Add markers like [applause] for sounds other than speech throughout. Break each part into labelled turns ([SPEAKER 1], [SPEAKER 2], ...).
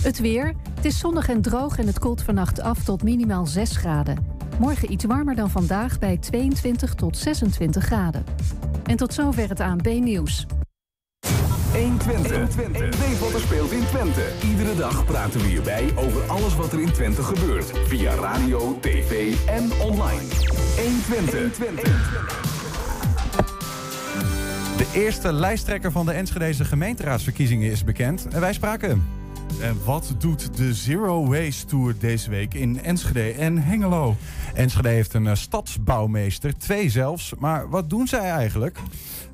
[SPEAKER 1] Het weer. Het is zonnig en droog en het koelt vannacht af tot minimaal 6 graden. Morgen iets warmer dan vandaag bij 22 tot 26 graden. En tot zover het ANP-nieuws.
[SPEAKER 2] 120. Weet wat er speelt in Twente. Iedere dag praten we hierbij over alles wat er in Twente gebeurt. Via radio, tv en online. 120.
[SPEAKER 3] De eerste lijsttrekker van de Enschedeze gemeenteraadsverkiezingen is bekend. En wij spraken hem.
[SPEAKER 4] En wat doet de Zero Waste Tour deze week in Enschede en Hengelo?
[SPEAKER 3] Enschede heeft een eh, stadsbouwmeester, twee zelfs. Maar wat doen zij eigenlijk?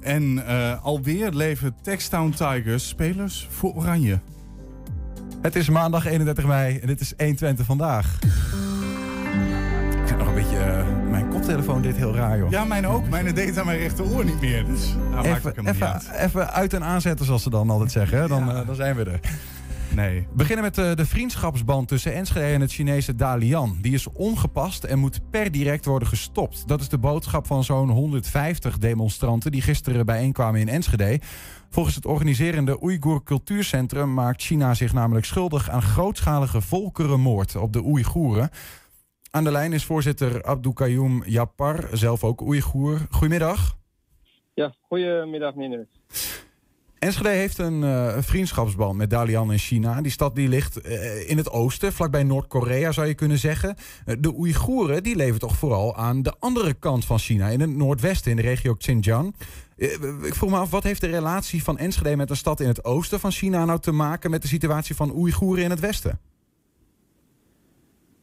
[SPEAKER 4] En eh, alweer leven Textown Tigers spelers voor Oranje.
[SPEAKER 3] Het is maandag 31 mei en dit is 120 vandaag. Ik vind nog een beetje... eh, mijn koptelefoon deed heel raar, joh.
[SPEAKER 4] Ja, mijn ook. Mijn deed aan mijn rechteroor niet meer. Dus daar maakt ik
[SPEAKER 3] Even,
[SPEAKER 4] hem niet
[SPEAKER 3] even,
[SPEAKER 4] uit.
[SPEAKER 3] even uit en aanzetten, zoals ze dan altijd zeggen. Dan,
[SPEAKER 4] Ja.
[SPEAKER 3] eh, dan zijn we er.
[SPEAKER 4] Nee.
[SPEAKER 3] We beginnen met eh, de vriendschapsband tussen Enschede en het Chinese Dalian. Die is ongepast en moet per direct worden gestopt. Dat is de boodschap van zo'n 150 demonstranten die gisteren bijeenkwamen in Enschede. Volgens het organiserende Oeigoer Cultuurcentrum maakt China zich namelijk schuldig aan grootschalige volkerenmoord op de Oeigoeren. Aan de lijn is voorzitter Abdoukayoum Yapar, zelf ook Oeigoer. Goedemiddag.
[SPEAKER 5] Ja, goedemiddag meneer.
[SPEAKER 3] Enschede heeft een eh, vriendschapsband met Dalian en China. Die stad die ligt eh, in het oosten, vlakbij Noord-Korea zou je kunnen zeggen. Eh, de Oeigoeren die leven toch vooral aan de andere kant van China, in het noordwesten, in de regio Xinjiang. Ik vroeg me af, wat heeft de relatie van Enschede met een stad in het oosten van China nou te maken met de situatie van Oeigoeren in het westen?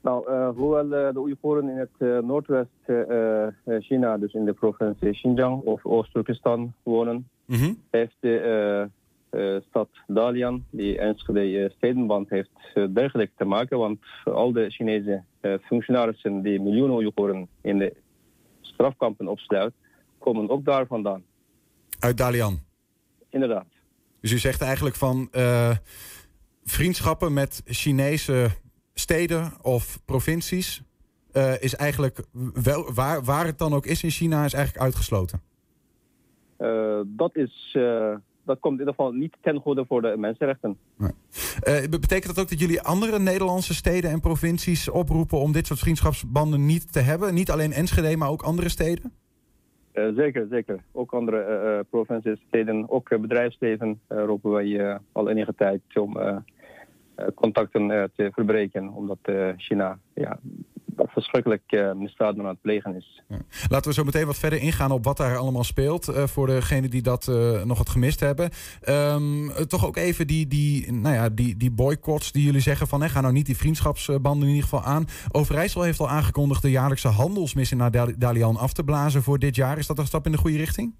[SPEAKER 5] Nou, eh, hoewel eh, de Oeigoeren in het eh, noordwest eh, eh, China, dus in de provincie Xinjiang of Oost-Turkestan wonen,
[SPEAKER 3] Mhm.
[SPEAKER 5] heeft de stad Dalian, die Enschede stedenband heeft, dergelijk te maken. Want al de Chinese functionarissen die miljoenen Oeigoeren in de strafkampen opsluit, komen ook daar vandaan.
[SPEAKER 3] Uit Dalian.
[SPEAKER 5] Inderdaad.
[SPEAKER 3] Dus u zegt eigenlijk van vriendschappen met Chinese steden of provincies eh, is eigenlijk wel, waar, waar het dan ook is in China, is eigenlijk uitgesloten.
[SPEAKER 5] Eh, dat, is, eh, dat komt in ieder geval niet ten goede voor de mensenrechten.
[SPEAKER 3] Betekent dat ook dat jullie andere Nederlandse steden en provincies oproepen om dit soort vriendschapsbanden niet te hebben? Niet alleen Enschede, maar ook andere steden?
[SPEAKER 5] Zeker, zeker. Ook andere provincies, steden, ook bedrijfsleven roepen wij al enige tijd om contacten eh, te verbreken. Omdat eh, China ja, verschrikkelijk eh, misdaden aan het plegen is.
[SPEAKER 3] Laten we zo meteen wat verder ingaan op wat daar allemaal speelt. eh, voor degenen die dat eh, nog wat gemist hebben. Ehm, eh, toch ook even die, die, nou ja, die, die boycotts die jullie zeggen van... Hè, ga nou niet die vriendschapsbanden in ieder geval aan. Overijssel heeft al aangekondigd de jaarlijkse handelsmissie naar Dal- Dalian af te blazen voor dit jaar. Is dat een stap in de goede richting?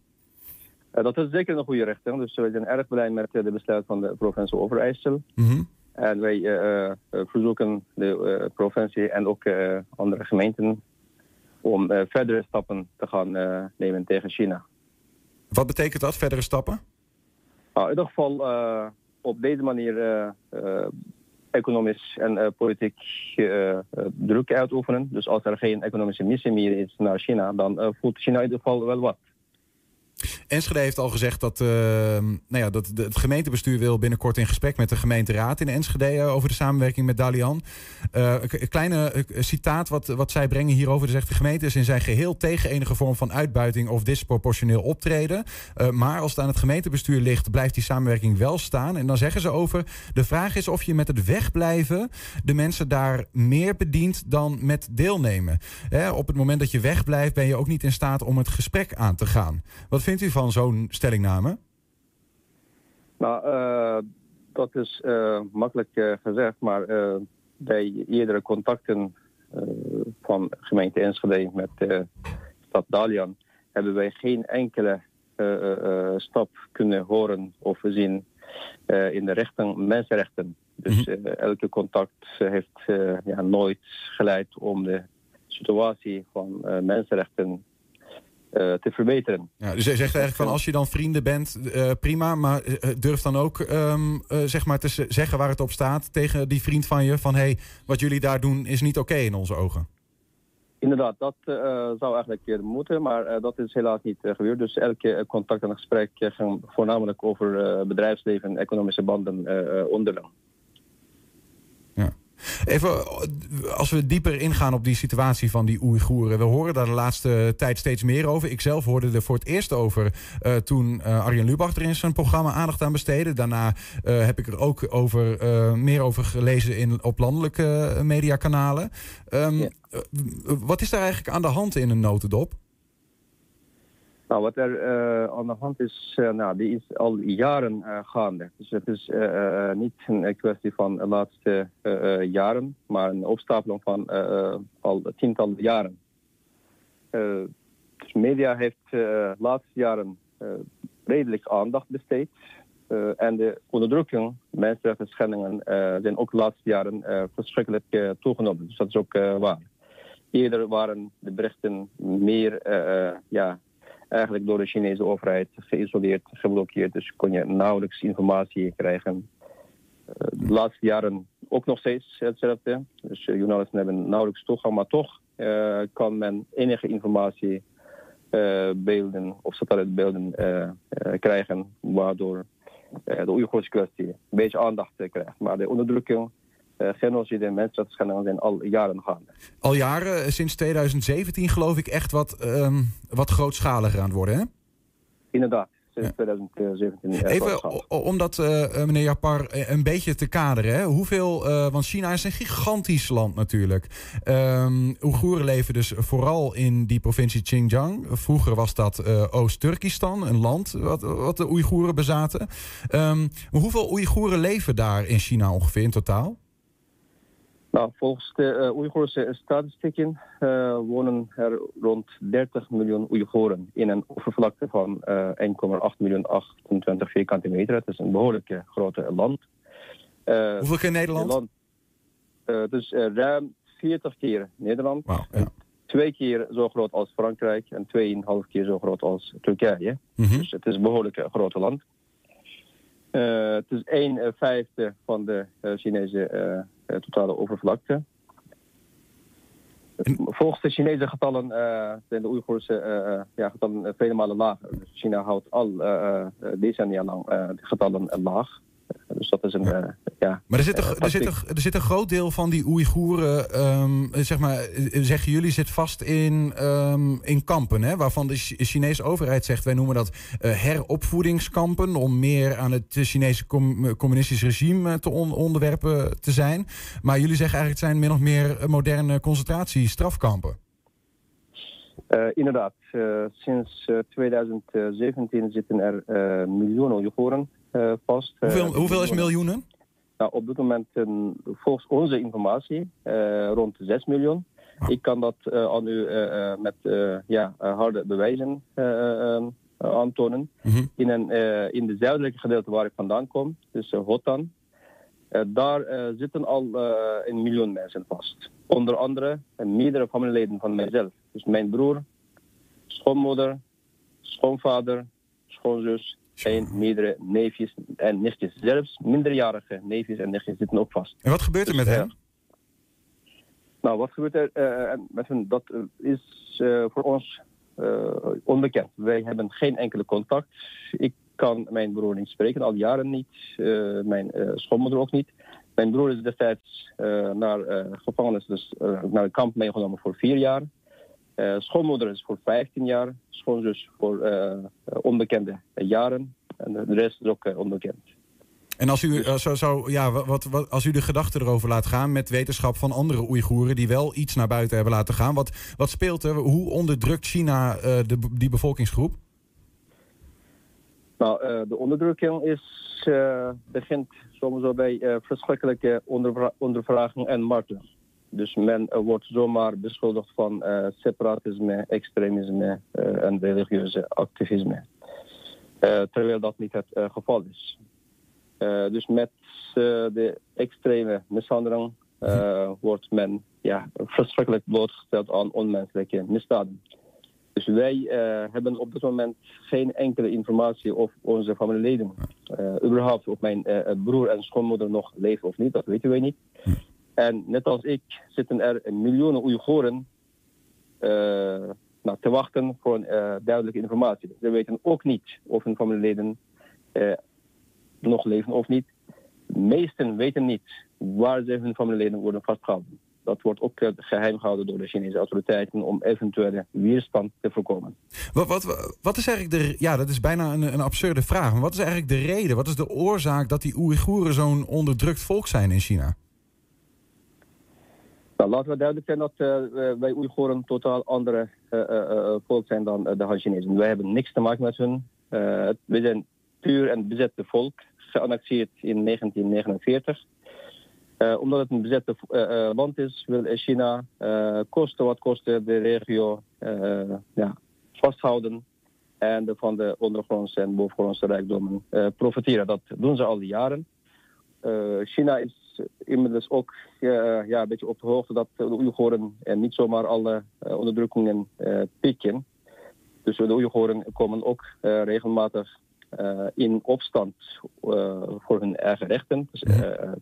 [SPEAKER 5] Eh, dat is zeker een goede richting. Dus we zijn erg blij met eh, de besluit van de provincie Overijssel.
[SPEAKER 3] Mhm.
[SPEAKER 5] En wij eh, eh, verzoeken de eh, provincie en ook eh, andere gemeenten om eh, verdere stappen te gaan eh, nemen tegen China.
[SPEAKER 3] Wat betekent dat, verdere stappen?
[SPEAKER 5] Nou, in ieder geval eh, op deze manier eh, eh, economisch en eh, politiek eh, eh, druk uitoefenen. Dus als er geen economische missie meer is naar China, dan eh, voelt China in ieder geval wel wat.
[SPEAKER 3] Enschede heeft al gezegd dat, eh, nou ja, dat het gemeentebestuur wil binnenkort in gesprek met de gemeenteraad in Enschede eh, over de samenwerking met Dalian. Eh, een, kleine citaat wat, wat zij brengen hierover. Er zegt de gemeente is in zijn geheel tegen enige vorm van uitbuiting of disproportioneel optreden. Maar als het aan het gemeentebestuur ligt, blijft die samenwerking wel staan. En dan zeggen ze over, de vraag is of je met het wegblijven de mensen daar meer bedient dan met deelnemen. Op het moment dat je wegblijft ben je ook niet in staat om het gesprek aan te gaan. Wat vindt u van zo'n stellingname?
[SPEAKER 5] Nou, eh, dat is eh, makkelijk eh, gezegd, maar bij eerdere contacten van gemeente Enschede met de stad Dalian hebben wij geen enkele stap kunnen horen of zien in de richting mensenrechten. Dus eh, elke contact heeft ja, nooit geleid om de situatie van mensenrechten eh, te verbeteren.
[SPEAKER 3] Ja, dus hij zegt eigenlijk van als je dan vrienden bent, eh, prima. Maar eh, durf dan ook ehm, eh, zeg maar te zeggen waar het op staat tegen die vriend van je. Van hé, hey, wat jullie daar doen is niet oké in onze ogen.
[SPEAKER 5] Inderdaad, dat zou eigenlijk moeten, maar dat is helaas niet gebeurd. Dus elke contact en gesprek ging voornamelijk over bedrijfsleven en economische banden onderling.
[SPEAKER 3] Even, als we dieper ingaan op die situatie van die Oeigoeren. We horen daar de laatste tijd steeds meer over. Ik zelf hoorde er voor het eerst over uh, toen uh, Arjen Lubach er in zijn programma aandacht aan besteedde. Daarna uh, heb ik er ook over, meer over gelezen in, op landelijke mediakanalen. Um, ja. Wat is daar eigenlijk aan de hand in een notendop?
[SPEAKER 5] Nou, wat er uh, aan de hand is, uh, nou, die is al jaren uh, gaande. Dus het is niet een kwestie van de laatste jaren, maar een opstapeling van al tientallen jaren. dus media heeft de laatste jaren redelijk aandacht besteed. en de onderdrukking, mensenrechten schendingen, zijn ook de laatste jaren verschrikkelijk toegenomen. Dus dat is ook waar. Eerder waren de berichten meer ja, eigenlijk door de Chinese overheid geïsoleerd, geblokkeerd. Dus kon je nauwelijks informatie krijgen. Uh, de laatste jaren ook nog steeds hetzelfde. Dus uh, journalisten hebben nauwelijks toegang, maar toch uh, kan men enige informatie, beelden of satellietbeelden krijgen, waardoor de Oeigoerse kwestie een beetje aandacht krijgt. Maar de onderdrukking genocide en mensenrechtenschendingen zijn al jaren gaande.
[SPEAKER 3] Al jaren, eh, sinds 2017 geloof ik echt wat, um, wat grootschaliger aan het worden, hè?
[SPEAKER 5] Inderdaad. Sinds 2017.
[SPEAKER 3] Even om dat, uh, meneer Japar, een beetje te kaderen. Hè? Hoeveel, uh, want China is een gigantisch land natuurlijk. Um, Oeigoeren leven dus vooral in die provincie Xinjiang. Vroeger was dat uh, Oost-Turkistan, een land wat, wat de Oeigoeren bezaten. Um, hoeveel Oeigoeren leven daar in China ongeveer in totaal?
[SPEAKER 5] Nou, volgens de uh, Oeigoerse statistieken uh, wonen er rond 30 miljoen Oeigoeren in een oppervlakte van uh, 1,8 miljoen 28 vierkante meter. Het is een behoorlijk grote land.
[SPEAKER 3] Hoeveel keer Nederland? Land,
[SPEAKER 5] dus ruim 40 keer Nederland.
[SPEAKER 3] Wow, ja.
[SPEAKER 5] Twee keer zo groot als Frankrijk en 2,5 keer zo groot als Turkije. Mm -hmm. Dus het is een behoorlijk grote land. het is 1 vijfde van de Chinese eh, totale oppervlakte. Volgens de Chinese getallen uh, zijn de Oeigoerse uh, ja, getallen vele malen lager. Dus China houdt al decennia lang de getallen laag. Dus dat is een. Ja. Ja
[SPEAKER 3] maar er zit, een, er, zit er zit een groot deel van die Oeigoeren, um, zeg maar, zeggen jullie, zit vast in, um, in kampen. Hè? Waarvan de Chinese overheid zegt: wij noemen dat uh, heropvoedingskampen. om meer aan het Chinese com communistisch regime te on onderwerpen te zijn. Maar jullie zeggen eigenlijk: het zijn min of meer moderne concentratiestrafkampen.
[SPEAKER 5] Uh, inderdaad, sinds 2017 zitten er miljoenen Oeigoeren vast.
[SPEAKER 3] Hoeveel, uh, hoeveel is miljoenen?
[SPEAKER 5] Nou, op dit moment, uh, volgens onze informatie, rond 6 miljoen. Ah. Ik kan dat aan u met ja, harde bewijzen aantonen. Mm -hmm. in, een, in de zuidelijke gedeelte waar ik vandaan kom, dus Hotan, daar zitten al een miljoen mensen vast. Onder andere meerdere familieleden van mijzelf. Dus mijn broer, schoonmoeder, schoonvader, schoonzus zijn meerdere neefjes en nichtjes. Zelfs minderjarige neefjes en nichtjes zitten ook vast.
[SPEAKER 3] En wat gebeurt er met hen?
[SPEAKER 5] Nou, wat gebeurt er uh, met hen? Dat is uh, voor ons uh, onbekend. Wij hebben geen enkele contact. Ik kan mijn broer niet spreken, al jaren niet. mijn schoonmoeder ook niet. Mijn broer is destijds naar gevangenis, dus naar een kamp meegenomen voor vier jaar. Schoonmoeder is voor 15 jaar, schoonzus voor onbekende jaren. En de rest is ook uh, onbekend.
[SPEAKER 3] En als u, zo, zo, ja, wat, wat, als u de gedachten erover laat gaan met wetenschap van andere Oeigoeren die wel iets naar buiten hebben laten gaan, wat, wat speelt er? Hoe onderdrukt China de, die bevolkingsgroep?
[SPEAKER 5] Nou, de onderdrukking is, begint soms bij verschrikkelijke ondervra ondervraging en marteling. Dus men wordt zomaar beschuldigd van separatisme, extremisme en religieuze activisme. Terwijl dat niet het geval is. dus met de extreme mishandeling wordt men ja, verschrikkelijk blootgesteld aan onmenselijke misdaden. Dus wij hebben op dit moment geen enkele informatie of onze familieleden, überhaupt of mijn broer en schoonmoeder nog leven of niet, dat weten wij niet. En net als ik zitten er miljoenen Oeigoeren nou, te wachten voor uh, duidelijke informatie. Ze weten ook niet of hun familieleden uh, nog leven of niet. de meesten weten niet waar ze hun familieleden worden vastgehouden. Dat wordt ook eh, geheim gehouden door de Chinese autoriteiten om eventuele weerstand te voorkomen.
[SPEAKER 3] Wat, wat, wat is eigenlijk de. Ja, dat is bijna een, een absurde vraag. Maar wat is eigenlijk de reden? Wat is de oorzaak dat die Oeigoeren zo'n onderdrukt volk zijn in China?
[SPEAKER 5] Nou, laten we duidelijk zijn dat uh, wij Oeigoeren totaal andere uh, volk zijn dan de Han Chinezen. Wij hebben niks te maken met hun. we zijn puur een bezette volk, geannexeerd in 1949. omdat het een bezette land is, wil China kosten wat kosten de regio ja, vasthouden en van de ondergrondse en bovengrondse rijkdommen profiteren. Dat doen ze al die jaren. China is inmiddels ook ja, een beetje op de hoogte dat de Oeigoeren niet zomaar alle uh, onderdrukkingen pikken. Dus de Oeigoeren komen ook regelmatig in opstand voor hun eigen rechten. Dus,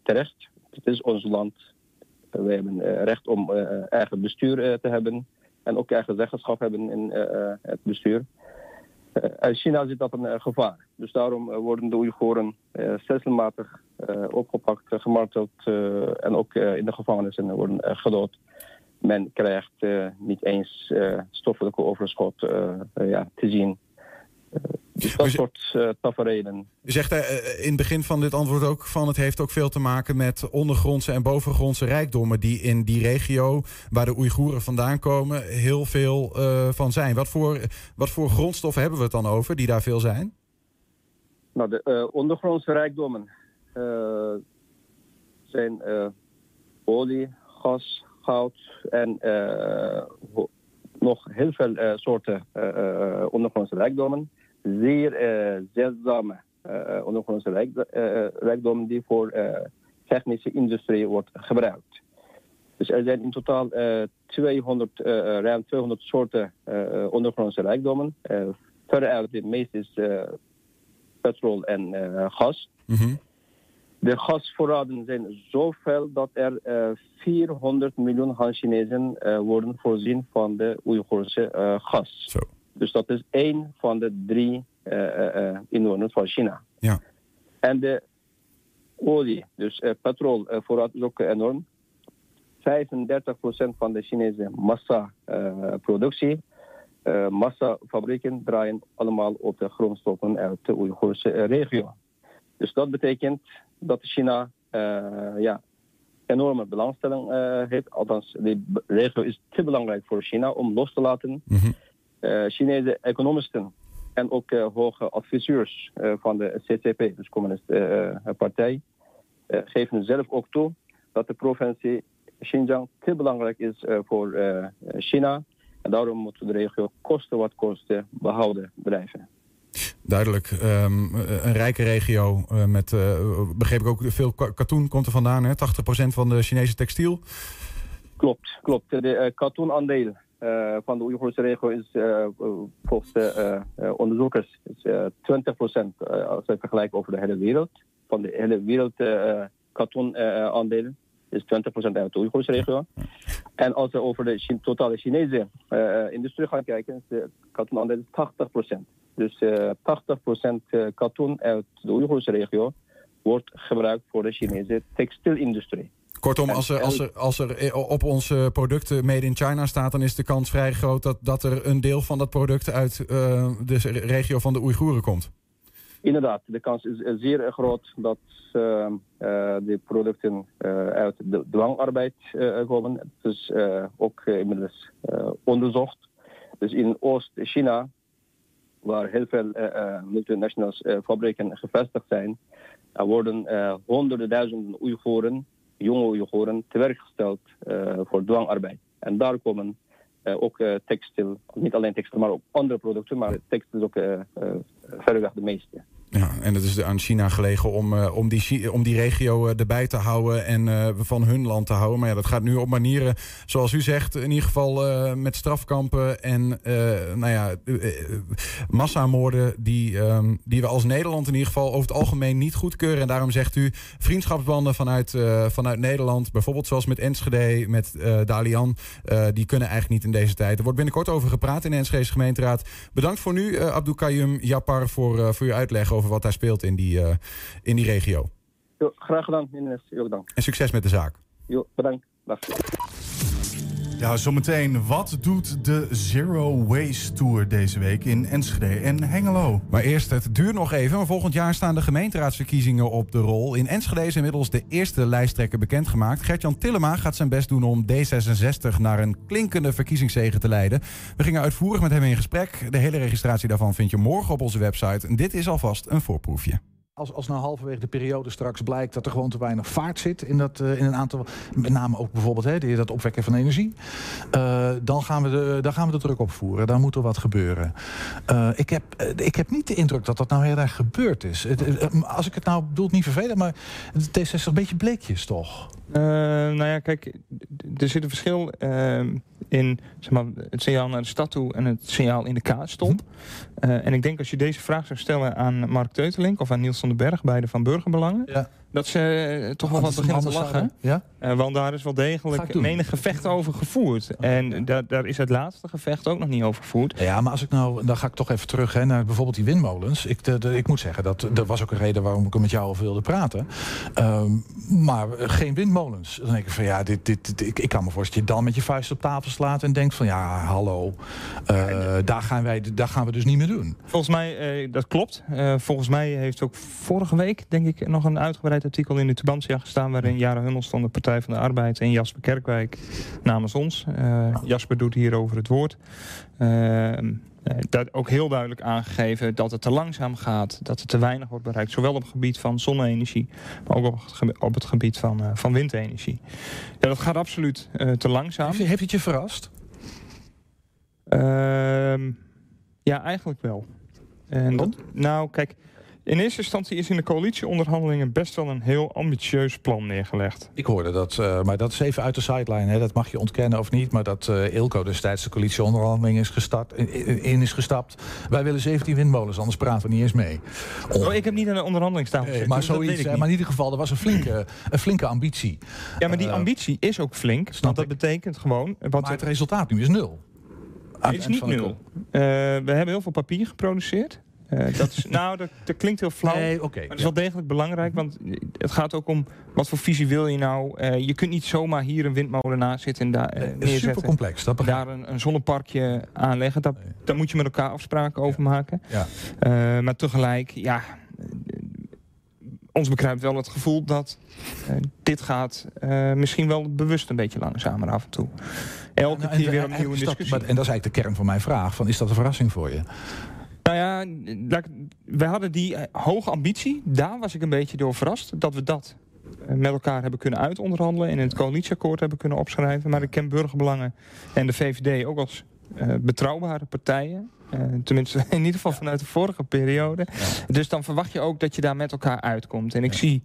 [SPEAKER 5] terecht. Het is ons land. wij hebben recht om eigen bestuur te hebben. En ook eigen zeggenschap hebben in het bestuur. In [laughs] China zit dat een gevaar. Dus daarom worden de Oeigoeren stelselmatig eh, opgepakt, gemarteld eh, en ook eh, in de gevangenissen worden gedood. Men krijgt niet eens stoffelijke overschot ja, te zien. Dus dat soort uh, tafereelen.
[SPEAKER 3] U zegt uh, in het begin van dit antwoord ook van het heeft ook veel te maken met ondergrondse en bovengrondse rijkdommen die in die regio waar de Oeigoeren vandaan komen heel veel uh, van zijn. Wat voor, wat voor grondstoffen hebben we het dan over die daar veel zijn?
[SPEAKER 5] Nou, de ondergrondse rijkdommen eh, zijn eh, olie, gas, goud en eh, nog heel veel soorten ondergrondse rijkdommen. Zeer zeldzame ondergrondse rijkdommen die voor technische industrie wordt gebruikt. Dus er zijn in totaal 200, ruim 200 soorten ondergrondse rijkdommen. veruit de meeste is petrol en gas. Mm de gasvoorraden zijn zoveel dat er uh, eh, 400 miljoen Han-Chinezen uh, worden voorzien van de Oeigoerse uh, gas. Zo. Dus dat is één van de drie inwoners van China. Ja. En de olie, dus petrolvoorraad is ook enorm. 35% van de Chinese massaproductie, massafabrieken draaien allemaal op de grondstoffen uit de Oeigoerse regio. Dus dat betekent dat China uh, ja, enorme belangstelling uh, heeft. Althans, de regio is te belangrijk voor China om los te laten. Mm -hmm. Chinese economisten en ook hoge adviseurs van de CCP, dus Communistische Partij, geven zelf ook toe dat de provincie Xinjiang te belangrijk is voor China. En daarom moet de regio kosten wat kosten behouden blijven.
[SPEAKER 3] Duidelijk. Um, een rijke regio uh, met, uh, begreep ik ook, veel katoen komt er vandaan. Hè? 80% van de Chinese textiel.
[SPEAKER 5] Klopt, klopt. De uh, katoenaandeel van de Oeigoerse regio is volgens de onderzoekers is, 20% als we vergelijken over de hele wereld. Van de hele wereld katoenaandeel is 20% uit de Oeigoerse regio. En als we over de totale Chinese industrie gaan kijken, is de katoenaandeel 80%. Dus uh, eh, 80% eh, katoen uit de Oeigoerse regio wordt gebruikt voor de Chinese textielindustrie.
[SPEAKER 3] Kortom, als er, als, er, als er eh, op onze producten made in China staat, dan is de kans vrij groot dat, dat er een deel van dat product uit uh, de regio van de Oeigoeren komt.
[SPEAKER 5] Inderdaad, de kans is zeer groot dat uh, uh, de producten uit de dwangarbeid komen. Het is ook inmiddels onderzocht. Dus in Oost-China waar heel veel multinationals fabrieken gevestigd zijn. Er worden honderden duizenden Oeigoeren, jonge Oeigoeren, tewerkgesteld voor dwangarbeid. En daar komen ook textiel, niet alleen textiel, maar ook andere producten, maar textiel is ook verreweg de meeste.
[SPEAKER 3] Ja, en het is aan China gelegen om, uh, om, die, om die regio uh, erbij te houden en uh, van hun land te houden. Maar ja, dat gaat nu op manieren, zoals u zegt, in ieder geval met strafkampen en nou ja, massamoorden die, um, die we als Nederland in ieder geval over het algemeen niet goedkeuren. En daarom zegt u vriendschapsbanden vanuit, vanuit Nederland, bijvoorbeeld zoals met Enschede, met Dalian, die kunnen eigenlijk niet in deze tijd. Er wordt binnenkort over gepraat in de Enschede gemeenteraad. Bedankt voor nu, Abdou Kayum Japar, voor, voor uw uitleg over wat daar speelt in die, uh, in die regio.
[SPEAKER 5] Jo, graag gedaan, Ines. Jo, dank.
[SPEAKER 3] En succes met de zaak.
[SPEAKER 5] Jo, bedankt. Dag.
[SPEAKER 4] Ja, zometeen. Wat doet de Zero Waste Tour deze week in Enschede en Hengelo?
[SPEAKER 3] Maar eerst, het duurt nog even. Maar volgend jaar staan de gemeenteraadsverkiezingen op de rol. In Enschede is inmiddels de eerste lijsttrekker bekendgemaakt. Gertjan Tillema gaat zijn best doen om D66 naar een klinkende verkiezingszege te leiden. We gingen uitvoerig met hem in gesprek. De hele registratie daarvan vind je morgen op onze website. En dit is alvast een voorproefje.
[SPEAKER 6] Als, als nou halverwege de periode straks blijkt dat er gewoon te weinig vaart zit in, dat, uh, in een aantal, met name ook bijvoorbeeld hè, die, dat opwekken van energie, uh, dan, gaan we de, dan gaan we de druk opvoeren. Dan moet er wat gebeuren. Uh, ik, heb, ik heb niet de indruk dat dat nou heel erg gebeurd is. Het, als ik het nou bedoel, niet vervelend, maar het is een beetje bleekjes toch?
[SPEAKER 7] nou ja, kijk, er zit een verschil in zeg maar, het signaal naar de stad toe en het signaal in de kaartstop. Hm. en ik denk als je deze vraag zou stellen aan Mark Teutelink of aan Niels den Berg, beide van Burgerbelangen. Ja. Dat ze uh, toch wel wat beginnen te lachen. Ja? Uh, want daar is wel degelijk menig gevecht over gevoerd. Oh, en ja. daar, daar is het laatste gevecht ook nog niet over gevoerd.
[SPEAKER 6] Ja, maar als ik nou, dan ga ik toch even terug hè, naar bijvoorbeeld die windmolens. Ik, de, de, ik moet zeggen, dat, dat was ook een reden waarom ik er met jou over wilde praten. Um, maar geen windmolens. Dan denk ik van ja, dit, dit, dit ik, ik, kan me voorstellen dat je dan met je vuist op tafel slaat en denkt van ja, hallo, uh, daar, gaan wij, daar gaan we dus niet meer doen.
[SPEAKER 7] Volgens mij, dat klopt. volgens mij heeft ook vorige week, denk ik, nog een uitgebreid artikel in de Tubantia gestaan... waarin Jara Hummelston, de Partij van de Arbeid en Jasper Kerkwijk namens ons. Uh, Jasper doet hierover het woord. Uh, dat ook heel duidelijk aangegeven dat het te langzaam gaat, dat er te weinig wordt bereikt. Zowel op het gebied van zonne-energie, maar ook op het gebied, op het gebied van, uh, van windenergie. Ja, dat gaat absoluut uh, te langzaam.
[SPEAKER 6] Heeft, heeft het je verrast?
[SPEAKER 7] Uh, ja, eigenlijk wel. En dat, nou, kijk, in eerste instantie is in de coalitieonderhandelingen best wel een heel ambitieus plan neergelegd.
[SPEAKER 6] Ik hoorde dat, uh, maar dat is even uit de sideline. Hè. Dat mag je ontkennen of niet. Maar dat uh, Ilko destijds de coalitieonderhandelingen is gestart, in, in, is gestapt. Wij willen 17 windmolens, anders praten we niet eens mee.
[SPEAKER 7] Oh, ik heb niet aan de onderhandelingstafel gezeten.
[SPEAKER 6] maar, zoiets, maar in ieder geval, er was een flinke, een flinke ambitie.
[SPEAKER 7] Ja, maar die ambitie is ook flink. Want dat ik. betekent gewoon...
[SPEAKER 6] Wat maar het resultaat nu is nul.
[SPEAKER 7] Het is niet nul. Uh, we hebben heel veel papier geproduceerd. Uh, dat, is, nou, dat, dat, klinkt heel flauw.
[SPEAKER 6] Nee, okay,
[SPEAKER 7] maar dat is wel degelijk belangrijk. Want het gaat ook om wat voor visie wil je nou. Uh, je kunt niet zomaar hier een windmolen naast zitten en daar uh, neerzetten.
[SPEAKER 6] Super complex. Dat
[SPEAKER 7] daar een, een, zonneparkje aanleggen. Dat, nee. Daar moet je met elkaar afspraken over maken.
[SPEAKER 6] Ja.
[SPEAKER 7] maar tegelijk, ja. Ons bekruipt wel het gevoel dat dit gaat misschien wel bewust een beetje langzamer af en toe. Elke
[SPEAKER 6] nou,
[SPEAKER 7] keer weer een nieuwe discussie.
[SPEAKER 6] Dat, en dat is eigenlijk de kern van mijn vraag. Van, is dat een verrassing voor je?
[SPEAKER 7] Nou ja, we hadden die hoge ambitie. Daar was ik een beetje door verrast. Dat we dat met elkaar hebben kunnen uitonderhandelen. En in het coalitieakkoord hebben kunnen opschrijven. Maar ik ken burgerbelangen en de VVD ook als uh, betrouwbare partijen. Uh, tenminste, [laughs] in ieder geval vanuit de vorige periode. Ja. Dus dan verwacht je ook dat je daar met elkaar uitkomt. En ik ja. zie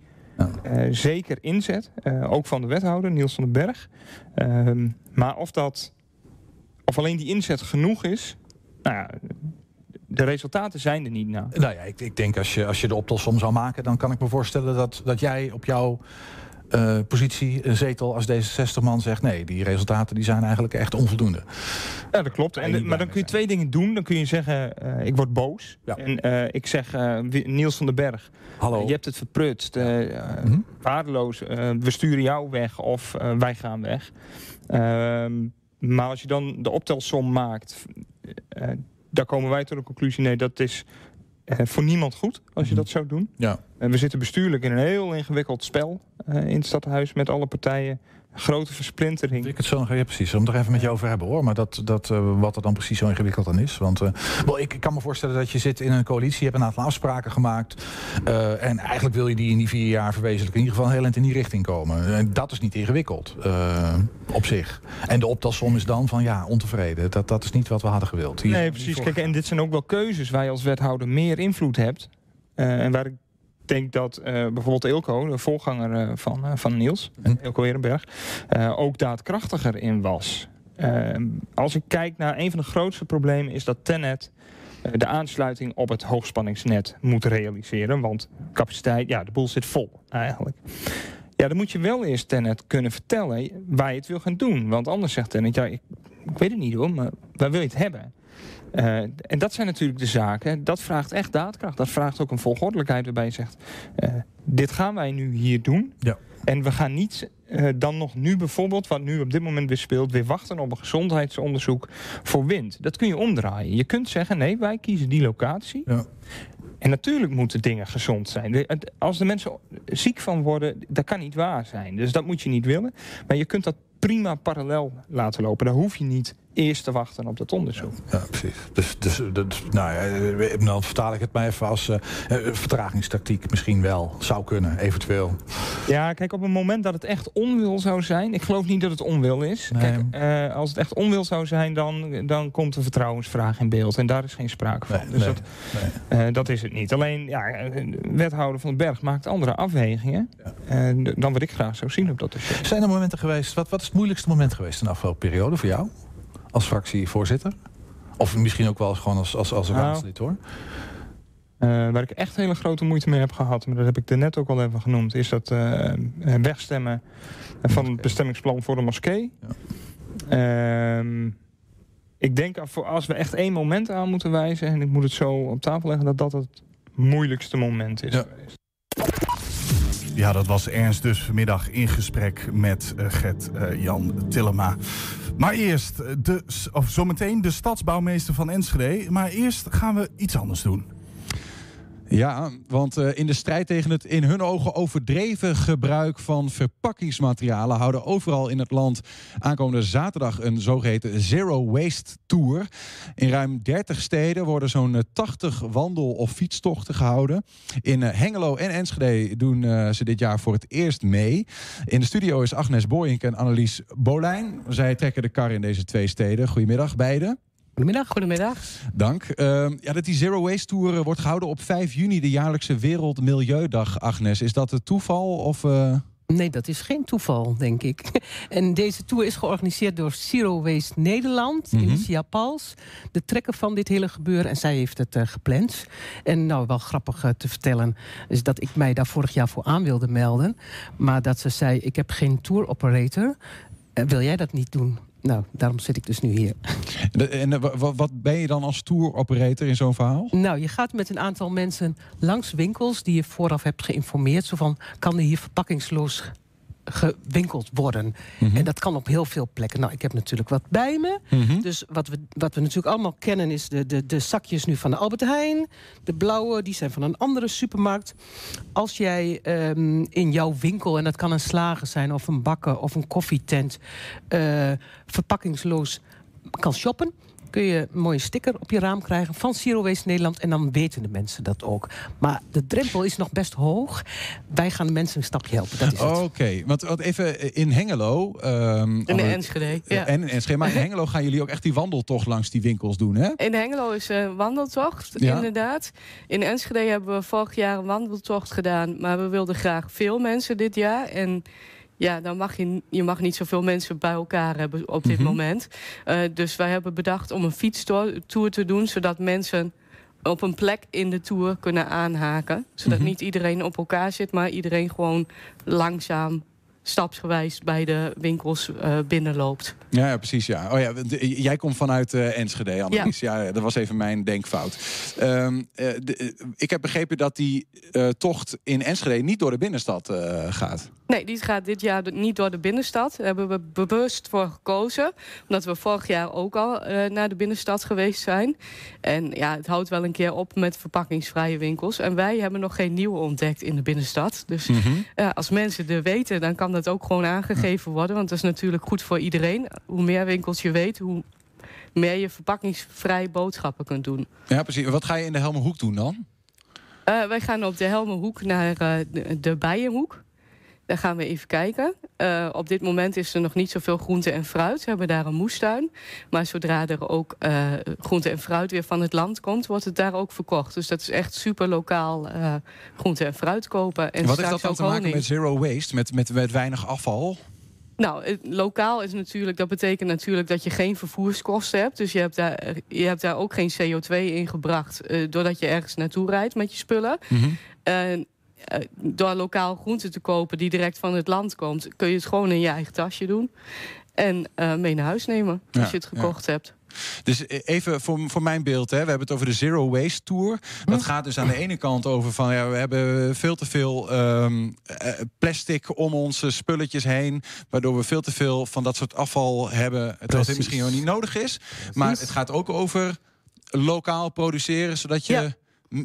[SPEAKER 7] uh, zeker inzet. ook van de wethouder, Niels van den Berg. Ehm, maar of dat... Of alleen die inzet genoeg is... Nou ja, de resultaten zijn er niet nou.
[SPEAKER 6] Nou ja, ik, ik denk als je, als je de optelsom zou maken... dan kan ik me voorstellen dat, dat jij op jouw uh, positie, een zetel als D66-man zegt... nee, die resultaten die zijn eigenlijk echt onvoldoende.
[SPEAKER 7] Ja, dat klopt. En, maar dan kun je twee dingen doen. Dan kun je zeggen, uh, ik word boos. Ja. En uh, ik zeg, Niels van den Berg...
[SPEAKER 6] Hallo.
[SPEAKER 7] je hebt het verprutst. Mm -hmm. Waardeloos. we sturen jou weg of wij gaan weg. Ehm, maar als je dan de optelsom maakt daar komen wij tot de conclusie, nee, dat is uh, voor niemand goed als je dat zou doen.
[SPEAKER 6] Ja.
[SPEAKER 7] En we zitten bestuurlijk in een heel ingewikkeld spel uh, in het stadhuis met alle partijen grote versplintering.
[SPEAKER 6] Ik het zo ja, precies. We moeten er even met je over hebben hoor. Maar dat, dat, uh, wat er dan precies zo ingewikkeld aan is. Want uh, well, ik, ik kan me voorstellen dat je zit in een coalitie, je hebt een aantal afspraken gemaakt. Uh, en eigenlijk wil je die in die vier jaar verwezenlijken. In ieder geval heel in die richting komen. En dat is niet ingewikkeld op zich. En de optelsom is dan van ja, ontevreden. Dat, dat is niet wat we hadden gewild.
[SPEAKER 7] Hier nee, precies. Kijk, en dit zijn ook wel keuzes waar je als wethouder meer invloed hebt. en waar ik denk dat uh, bijvoorbeeld Ilko, de voorganger uh, van, uh, van Niels, hm. Ilko ook daadkrachtiger in was. Ehm, als ik kijk naar een van de grootste problemen is dat Tenet de aansluiting op het hoogspanningsnet moet realiseren. Want capaciteit, ja, de boel zit vol eigenlijk. Ja, dan moet je wel eerst Tenet kunnen vertellen waar je het wil gaan doen. Want anders zegt Tenet, ja, ik, ik weet het niet hoor, maar waar wil je het hebben? Eh, en dat zijn natuurlijk de zaken. Dat vraagt echt daadkracht. Dat vraagt ook een volgordelijkheid waarbij je zegt: eh, dit gaan wij nu hier doen.
[SPEAKER 4] Ja.
[SPEAKER 7] En we gaan niet eh, dan nog nu bijvoorbeeld, wat nu op dit moment weer speelt, weer wachten op een gezondheidsonderzoek voor wind. Dat kun je omdraaien. Je kunt zeggen: nee, wij kiezen die locatie.
[SPEAKER 4] Ja.
[SPEAKER 7] En natuurlijk moeten dingen gezond zijn. Als de mensen ziek van worden, dat kan niet waar zijn. Dus dat moet je niet willen. Maar je kunt dat prima parallel laten lopen. Daar hoef je niet eerst te wachten op dat onderzoek.
[SPEAKER 6] Ja, precies. Dus, dus, dus nou ja, eh, dan vertaal ik het maar even als eh, vertragingstactiek misschien wel. Zou kunnen, eventueel.
[SPEAKER 7] Ja, kijk, op het moment dat het echt onwil zou zijn... ik geloof niet dat het onwil is.
[SPEAKER 6] Nee.
[SPEAKER 7] Kijk, als het echt onwil zou zijn, dan, dan komt een vertrouwensvraag in beeld. En daar is geen sprake van.
[SPEAKER 6] Nee,
[SPEAKER 7] dus
[SPEAKER 6] nee,
[SPEAKER 7] dat, dat is het niet. Alleen, ja, de wethouder van den Berg maakt andere afwegingen... dan wat ik graag zou zien op dat dossier.
[SPEAKER 6] Zijn er momenten geweest, wat, wat is het moeilijkste moment geweest in de afgelopen periode voor jou? Als fractievoorzitter? Of misschien ook wel eens gewoon als, als, als
[SPEAKER 7] Nou.
[SPEAKER 6] raadslid hoor.
[SPEAKER 7] Eh, waar ik echt hele grote moeite mee heb gehad, maar dat heb ik net ook al even genoemd, is dat eh, wegstemmen van het bestemmingsplan voor de moskee. Ehm, ik denk als we echt één moment aan moeten wijzen, en ik moet het zo op tafel leggen, dat dat het moeilijkste moment is
[SPEAKER 6] Ja.
[SPEAKER 7] geweest.
[SPEAKER 4] Ja, dat was Ernst dus vanmiddag in gesprek met eh, Gert-Jan Tillema. Maar eerst, de, of zometeen de stadsbouwmeester van Enschede. Maar eerst gaan we iets anders doen.
[SPEAKER 3] Ja, want eh, in de strijd tegen het in hun ogen overdreven gebruik van verpakkingsmaterialen houden overal in het land aankomende zaterdag een zogeheten Zero Waste Tour. In ruim 30 steden worden zo'n eh, 80 wandel- of fietstochten gehouden. In eh, Hengelo en Enschede doen eh, ze dit jaar voor het eerst mee. In de studio is Agnes Boyink en Annelies Bolijn. Zij trekken de kar in deze twee steden. Goedemiddag beiden.
[SPEAKER 8] Goedemiddag. Goedemiddag.
[SPEAKER 3] Dank. Ehm, ja, dat die Zero Waste Tour eh, wordt gehouden op 5 juni, de jaarlijkse Wereldmilieudag, Agnes. Is dat het toeval? Of, eh,
[SPEAKER 8] Nee, dat is geen toeval, denk ik. [laughs] En deze tour is georganiseerd door Zero Waste Nederland,
[SPEAKER 3] Mhm.
[SPEAKER 8] Initia Pals, de trekker van dit hele gebeuren. En zij heeft het eh, gepland. En nou, wel grappig te vertellen is dat ik mij daar vorig jaar voor aan wilde melden. Maar dat ze zei, ik heb geen tour operator. Wil jij dat niet doen? Nou, daarom zit ik dus nu hier.
[SPEAKER 3] en eh, wa- wa- wat ben je dan als tour operator in zo'n verhaal?
[SPEAKER 8] Nou, je gaat met een aantal mensen langs winkels die je vooraf hebt geïnformeerd. Zo van, kan er hier verpakkingsloos gewinkeld worden?
[SPEAKER 3] Mhm.
[SPEAKER 8] En dat kan op heel veel plekken. Nou, ik heb natuurlijk wat bij me.
[SPEAKER 3] Mhm.
[SPEAKER 8] Dus wat we, wat we natuurlijk allemaal kennen is de, de, de zakjes nu van de Albert Heijn. De blauwe, die zijn van een andere supermarkt. Als jij ehm, in jouw winkel, en dat kan een slager zijn... of een bakker of een koffietent... eh, verpakkingsloos kan shoppen... kun je een mooie sticker op je raam krijgen van Zero Waste Nederland. En dan weten de mensen dat ook. Maar de drempel is nog best hoog. Wij gaan de mensen een stapje helpen. Dat is het.
[SPEAKER 3] Oké, want, want even eh, in Hengelo. ehm,
[SPEAKER 9] In de
[SPEAKER 3] Anne-
[SPEAKER 9] Enschede, ja.
[SPEAKER 3] En in Enschede. Maar in [laughs] Hengelo gaan jullie ook echt die wandeltocht langs die winkels doen, hè?
[SPEAKER 9] In Hengelo is een wandeltocht,
[SPEAKER 3] Ja.
[SPEAKER 9] inderdaad. In Enschede hebben we vorig jaar een wandeltocht gedaan. Maar we wilden graag veel mensen dit jaar. En ja, dan mag je, je mag niet zoveel mensen bij elkaar hebben op dit
[SPEAKER 3] Mhm.
[SPEAKER 9] moment. Eh, dus wij hebben bedacht om een fietstour te doen... zodat mensen op een plek in de tour kunnen aanhaken. Zodat
[SPEAKER 3] Mhm.
[SPEAKER 9] niet iedereen op elkaar zit... maar iedereen gewoon langzaam, stapsgewijs... bij de winkels eh, binnenloopt.
[SPEAKER 3] Ja, ja, precies. Ja. Oh ja, jij komt vanuit eh, Enschede, Annelies. Ja. ja, dat was even mijn denkfout. Ehm, eh, de- ik heb begrepen dat die tocht in Enschede niet door de binnenstad gaat.
[SPEAKER 9] Nee, die gaat dit jaar niet door de binnenstad. Daar hebben we bewust voor gekozen. Omdat we vorig jaar ook al naar de binnenstad geweest zijn. En ja, het houdt wel een keer op met verpakkingsvrije winkels. En wij hebben nog geen nieuwe ontdekt in de binnenstad. Dus ja, als mensen er weten, dan kan dat ook gewoon aangegeven worden. Want dat is natuurlijk goed voor iedereen. Hoe meer winkels je weet, hoe meer je verpakkingsvrij boodschappen kunt doen.
[SPEAKER 3] Ja, precies. Wat ga je in de Helmerhoek doen dan?
[SPEAKER 9] Eh, wij gaan op de Helmenhoek naar eh, de, de Bijenhoek. Daar gaan we even kijken. Eh, op dit moment is er nog niet zoveel groente en fruit. We hebben daar een moestuin. Maar zodra er ook eh, groente en fruit weer van het land komt... wordt het daar ook verkocht. Dus dat is echt super lokaal eh, groente en fruit kopen. En
[SPEAKER 3] Wat heeft dat dan te maken
[SPEAKER 9] honing.
[SPEAKER 3] met zero waste, met, met, met weinig afval?
[SPEAKER 9] Nou, lokaal is natuurlijk, dat betekent natuurlijk dat je geen vervoerskosten hebt. Dus je hebt daar, je hebt daar ook geen CO2 in gebracht... doordat je ergens naartoe rijdt met je spullen. En eh, door lokaal groente te kopen die direct van het land komt... kun je het gewoon in je eigen tasje doen. En eh, mee naar huis nemen als
[SPEAKER 3] Ja,
[SPEAKER 9] je het
[SPEAKER 3] ja.
[SPEAKER 9] gekocht hebt.
[SPEAKER 3] Dus eh, even voor, voor mijn beeld, hè. we hebben het over de Zero Waste Tour. Dat gaat dus aan de ene kant over van ja, we hebben veel te veel ehm, eh, plastic om onze spulletjes heen. Waardoor we veel te veel van dat soort afval hebben. Terwijl dit misschien gewoon niet nodig is. Maar het gaat ook over lokaal produceren, zodat je.
[SPEAKER 8] Ja.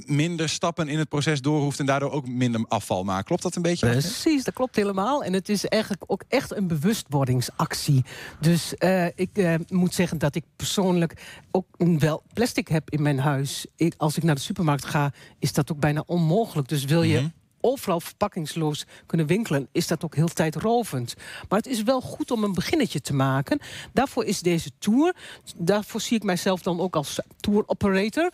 [SPEAKER 3] Minder stappen in het proces door hoeft en daardoor ook minder afval maakt. Klopt dat een beetje?
[SPEAKER 8] Precies, dat klopt helemaal. En het is eigenlijk ook echt een bewustwordingsactie. Dus eh, ik eh, moet zeggen dat ik persoonlijk ook wel plastic heb in mijn huis. Ik, als ik naar de supermarkt ga, is dat ook bijna onmogelijk. Dus wil je.
[SPEAKER 3] Mhm.
[SPEAKER 8] Overal verpakkingsloos kunnen winkelen, is dat ook heel tijdrovend. Maar het is wel goed om een beginnetje te maken. Daarvoor is deze tour. Daarvoor zie ik mijzelf dan ook als tour operator.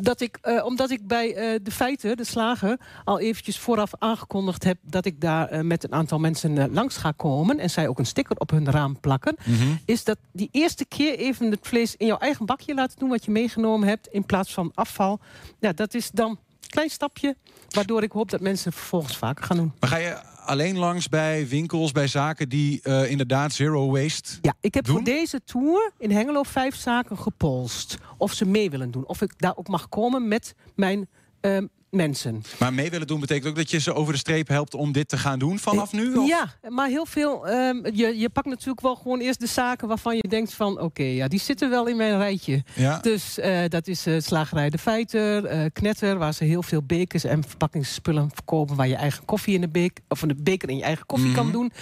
[SPEAKER 8] Dat ik, eh, omdat ik bij eh, de feiten, de slager, al eventjes vooraf aangekondigd heb dat ik daar eh, met een aantal mensen langs ga komen. En zij ook een sticker op hun raam plakken. Is dat die eerste keer even het vlees in jouw eigen bakje laten doen wat je meegenomen hebt. In plaats van afval. Ja, dat is dan klein stapje. Waardoor ik hoop dat mensen het vervolgens vaker gaan doen.
[SPEAKER 3] Maar ga je alleen langs bij winkels, bij zaken die eh, inderdaad zero waste.
[SPEAKER 8] Ja, ik heb
[SPEAKER 3] Doen?
[SPEAKER 8] voor deze tour in Hengelo vijf zaken gepolst. Of ze mee willen doen. Of ik daar ook mag komen met mijn ehm, mensen.
[SPEAKER 3] Maar mee willen doen betekent ook dat je ze over de streep helpt om dit te gaan doen vanaf nu? Of?
[SPEAKER 8] Ja, maar heel veel. ehm, je, je pakt natuurlijk wel gewoon eerst de zaken waarvan je denkt van oké, ja, die zitten wel in mijn rijtje.
[SPEAKER 3] Ja.
[SPEAKER 8] Dus eh, dat is eh, slagerij De Feiter, eh, Knetter, waar ze heel veel bekers en verpakkingsspullen verkopen. Waar je eigen koffie in de beker, of in de beker in je eigen koffie kan doen.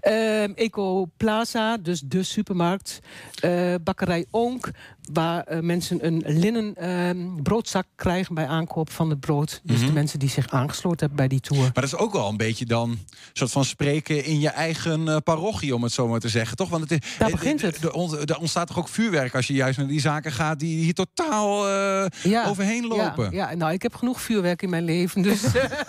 [SPEAKER 8] Ehm, Eco Plaza, dus de supermarkt. Bakkerij Onk, waar eh, mensen een linnen ehm, broodzak krijgen bij aankoop van het brood. Dus de mensen die zich aangesloten hebben bij die tour.
[SPEAKER 3] Maar dat is ook wel een beetje dan een soort van spreken in je eigen eh, parochie, om het zo maar te zeggen, toch? Want het is,
[SPEAKER 8] Daar
[SPEAKER 3] eh,
[SPEAKER 8] begint het.
[SPEAKER 3] Er ont- ontstaat toch ook vuurwerk als je juist naar die zaken gaat die hier totaal
[SPEAKER 8] ja,
[SPEAKER 3] overheen lopen.
[SPEAKER 8] Ja, ja, nou, ik heb genoeg vuurwerk in mijn leven. Dus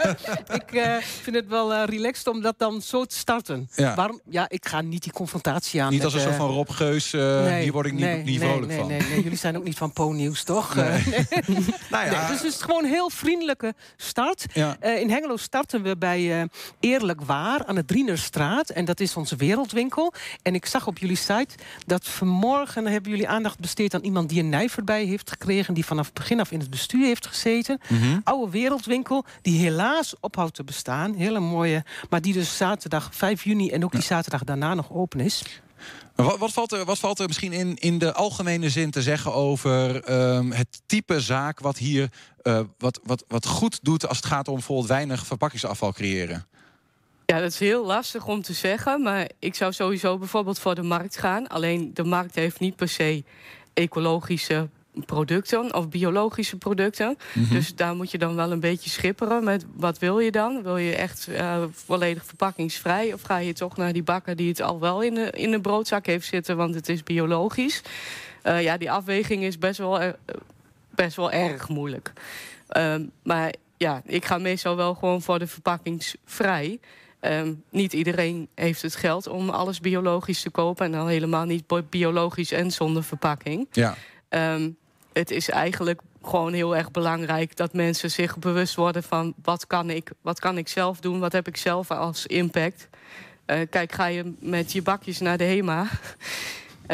[SPEAKER 8] [laughs] ik vind het wel relaxed om dat dan zo te starten.
[SPEAKER 3] Ja.
[SPEAKER 8] Waarom? Ja, ik ga niet die confrontatie aan.
[SPEAKER 3] Niet als
[SPEAKER 8] met,
[SPEAKER 3] een soort van Rob Geus, hier word ik niet,
[SPEAKER 8] nee,
[SPEAKER 3] niet
[SPEAKER 8] nee,
[SPEAKER 3] vrolijk
[SPEAKER 8] nee,
[SPEAKER 3] van.
[SPEAKER 8] Nee, jullie zijn ook niet van Po-nieuws, toch? [laughs]
[SPEAKER 3] Nee. Nou ja,
[SPEAKER 8] dus het is gewoon een heel vriendelijke start.
[SPEAKER 3] Ja.
[SPEAKER 8] Eh, in Hengelo starten we bij eh, Eerlijk Waar aan de Drienerstraat. En dat is onze wereldwinkel. En ik zag op jullie site dat vanmorgen hebben jullie aandacht besteed aan iemand die een nijver bij heeft gekregen. Die vanaf het begin af in het bestuur heeft gezeten.
[SPEAKER 3] Mhm.
[SPEAKER 8] Oude wereldwinkel, die helaas ophoudt te bestaan. Hele mooie, maar die dus zaterdag 5 juni en ook die zaterdag daarna nog open is.
[SPEAKER 3] Wat, wat, valt er, wat valt er misschien in, in de algemene zin te zeggen over ehm, het type zaak wat hier eh, wat, wat, wat goed doet als het gaat om bijvoorbeeld weinig verpakkingsafval creëren?
[SPEAKER 9] Ja, dat is heel lastig om te zeggen. Maar ik zou sowieso bijvoorbeeld voor de markt gaan. Alleen de markt heeft niet per se ecologische producten of biologische producten. Dus daar moet je dan wel een beetje schipperen met wat wil je dan? Wil je echt eh, volledig verpakkingsvrij? Of ga je toch naar die bakker die het al wel in de, in de broodzak heeft zitten, want het is biologisch? Eh, ja, die afweging is best wel, er- best wel erg moeilijk. Ehm, maar ja, ik ga meestal wel gewoon voor de verpakkingsvrij. Ehm, niet iedereen heeft het geld om alles biologisch te kopen. En dan helemaal niet biologisch en zonder verpakking.
[SPEAKER 3] Ja.
[SPEAKER 9] Ehm, het is eigenlijk gewoon heel erg belangrijk dat mensen zich bewust worden van wat kan ik, wat kan ik zelf doen, wat heb ik zelf als impact. Eh, kijk, ga je met je bakjes naar de HEMA,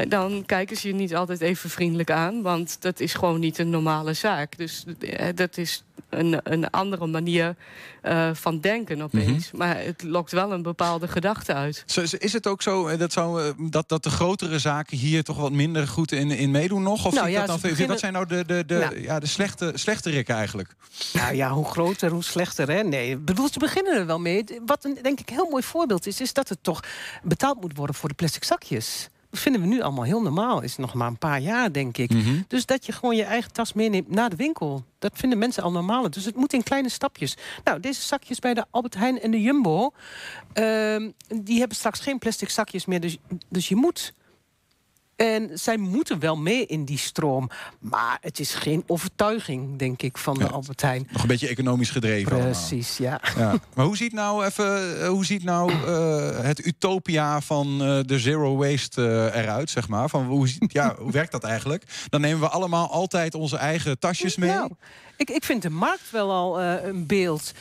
[SPEAKER 9] dan kijken ze je niet altijd even vriendelijk aan, want dat is gewoon niet een normale zaak. Dus eh, dat is een, een andere manier eh, van denken opeens. Maar het lokt wel een bepaalde gedachte uit.
[SPEAKER 3] Is het ook zo eh, dat, zou, eh, dat, dat de grotere zaken hier toch wat minder goed in, in meedoen nog? Of
[SPEAKER 8] Nou ja,
[SPEAKER 3] dat dan,
[SPEAKER 8] beginnen-
[SPEAKER 3] Wat zijn nou de, de, de,
[SPEAKER 8] Ja.
[SPEAKER 3] ja. de slechte, slechte rikken eigenlijk?
[SPEAKER 8] Nou ja, hoe groter, hoe slechter. Hè? Nee, bedoel, ze beginnen er wel mee. Wat een, denk ik, heel mooi voorbeeld is... is dat het toch betaald moet worden voor de plastic zakjes. Dat vinden we nu allemaal heel normaal. Is nog maar een paar jaar, denk ik.
[SPEAKER 3] Mhm.
[SPEAKER 8] Dus dat je gewoon je eigen tas meeneemt naar de winkel. Dat vinden mensen al normaal. Dus het moet in kleine stapjes. Nou, deze zakjes bij de Albert Heijn en de Jumbo... ehm, die hebben straks geen plastic zakjes meer. Dus, dus je moet... En zij moeten wel mee in die stroom. Maar het is geen overtuiging, denk ik, van de
[SPEAKER 3] Ja.
[SPEAKER 8] Albert Heijn.
[SPEAKER 3] Nog een beetje economisch gedreven.
[SPEAKER 8] Precies, ja.
[SPEAKER 3] Ja. Maar hoe ziet nou even, eh, hoe ziet nou eh, het utopia van eh, de zero waste eruit, zeg maar? Van hoe, ja, hoe werkt dat eigenlijk? Dan nemen we allemaal altijd onze eigen tasjes mee.
[SPEAKER 8] Nou, Ik, ik vind de markt wel al een beeld.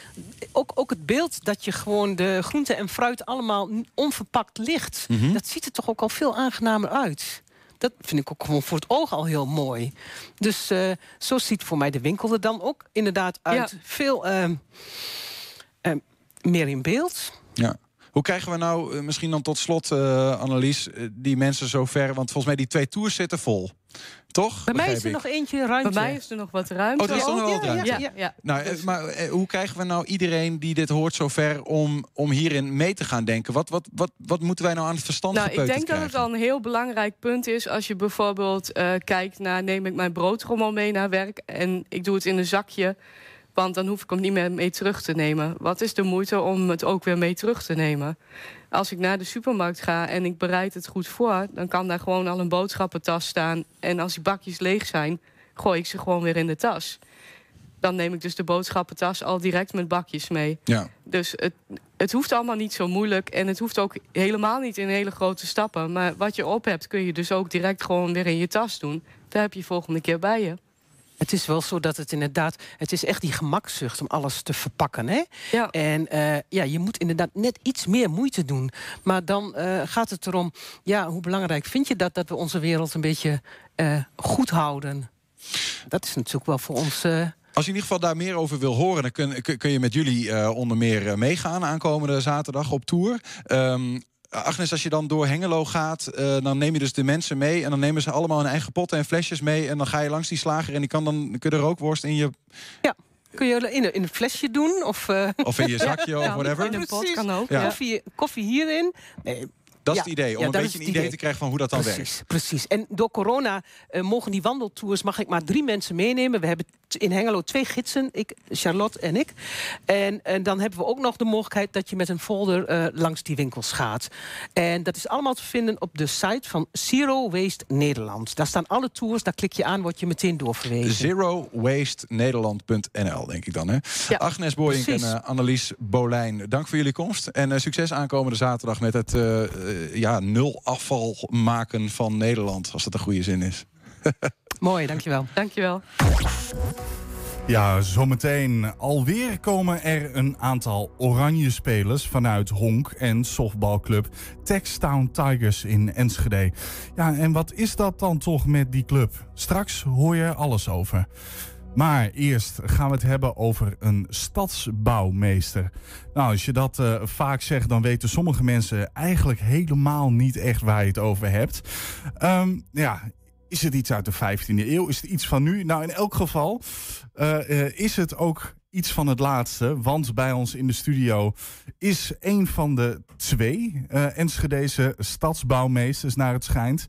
[SPEAKER 8] Ook, ook het beeld dat je gewoon de groente en fruit allemaal onverpakt ligt.
[SPEAKER 3] Mhm.
[SPEAKER 8] Dat ziet er toch ook al veel aangenamer uit. Dat vind ik ook gewoon voor het oog al heel mooi. Dus eh, zo ziet voor mij de winkel er dan ook inderdaad uit.
[SPEAKER 9] Ja.
[SPEAKER 8] Veel ehm, ehm, meer in beeld.
[SPEAKER 3] Ja. Hoe krijgen we nou, eh, misschien dan tot slot, eh Annelies, die mensen zover... want volgens mij die twee tours zitten vol. Toch?
[SPEAKER 8] Bij mij is er
[SPEAKER 3] ik.
[SPEAKER 8] nog eentje ruimte.
[SPEAKER 9] Bij mij is er nog wat ruimte.
[SPEAKER 3] Oh, er is nog wel ruimte.
[SPEAKER 8] ja,
[SPEAKER 9] ja, ja.
[SPEAKER 3] Nou, maar eh, hoe krijgen we nou iedereen die dit hoort zover om, om hierin mee te gaan denken? Wat, wat, wat, wat moeten wij nou aan het verstand
[SPEAKER 9] Nou, ik denk dat het al een heel belangrijk punt is als je bijvoorbeeld eh, kijkt naar neem ik mijn broodrommel mee naar werk en ik doe het in een zakje, want dan hoef ik hem niet meer mee terug te nemen. Wat is de moeite om het ook weer mee terug te nemen? Als ik naar de supermarkt ga en ik bereid het goed voor, dan kan daar gewoon al een boodschappentas staan en als die bakjes leeg zijn, gooi ik ze gewoon weer in de tas. Dan neem ik dus de boodschappentas al direct met bakjes mee.
[SPEAKER 3] Ja.
[SPEAKER 9] Dus het, het hoeft allemaal niet zo moeilijk. En het hoeft ook helemaal niet in hele grote stappen. Maar wat je op hebt, kun je dus ook direct gewoon weer in je tas doen. Daar heb je volgende keer bij je.
[SPEAKER 8] Het is wel zo dat het inderdaad... Het is echt die gemakzucht om alles te verpakken. Hè?
[SPEAKER 9] Ja.
[SPEAKER 8] En eh, ja, je moet inderdaad net iets meer moeite doen. Maar dan eh, gaat het erom... Ja, hoe belangrijk vind je dat... dat we onze wereld een beetje eh, goed houden? Dat is natuurlijk wel voor ons... eh,
[SPEAKER 3] Als je in ieder geval daar meer over wil horen, dan kun, kun- je met jullie eh, onder meer meegaan aankomende zaterdag op tour. Ehm, Agnes, als je dan door Hengelo gaat, eh, dan neem je dus de mensen mee. En dan nemen ze allemaal hun eigen potten en flesjes mee. En dan ga je langs die slager en die kan dan kun je de rookworst in je,
[SPEAKER 8] kun je in een, in een flesje doen? Of, eh,
[SPEAKER 3] of in je zakje [laughs] of
[SPEAKER 9] Ja,
[SPEAKER 3] whatever.
[SPEAKER 9] In een pot
[SPEAKER 8] Precies.
[SPEAKER 9] kan ook.
[SPEAKER 3] Ja.
[SPEAKER 9] Ja.
[SPEAKER 8] koffie, koffie hierin? Nee,
[SPEAKER 3] Dat is
[SPEAKER 8] Ja,
[SPEAKER 3] het idee, om
[SPEAKER 8] ja,
[SPEAKER 3] een beetje een idee
[SPEAKER 8] idee.
[SPEAKER 3] te krijgen van hoe dat dan werkt.
[SPEAKER 8] precies, precies. En door corona eh, mogen die wandeltours... mag ik maar drie mensen meenemen. We hebben in Hengelo twee gidsen, ik, Charlotte en ik. En, en dan hebben we ook nog de mogelijkheid... dat je met een folder eh, langs die winkels gaat. En dat is allemaal te vinden op de site van Zero Waste Nederland. Daar staan alle tours, daar klik je aan, word je meteen doorverwezen.
[SPEAKER 3] ZeroWasteNederland.nl, denk ik dan. Hè?
[SPEAKER 8] Ja,
[SPEAKER 3] Agnes Boyink en eh, Annelies Bolijn, dank voor jullie komst. En eh, succes aankomende zaterdag met het ja, nul afval maken van Nederland. Als dat een goede zin is. [laughs]
[SPEAKER 8] Mooi, dankjewel.
[SPEAKER 9] Dankjewel.
[SPEAKER 4] Ja, zometeen alweer komen er een aantal oranje spelers vanuit Honk en softbalclub Textown Tigers in Enschede. Ja, en wat is dat dan toch met die club? Straks hoor je er alles over. Maar eerst gaan we het hebben over een stadsbouwmeester. Nou, als je dat eh, vaak zegt, dan weten sommige mensen eigenlijk helemaal niet echt waar je het over hebt. Ehm, ja, is het iets uit de 15e eeuw? Is het iets van nu? Nou, in elk geval eh, eh, is het ook iets van het laatste. Want bij ons in de studio is een van de twee eh Enschedeze stadsbouwmeesters, naar het schijnt.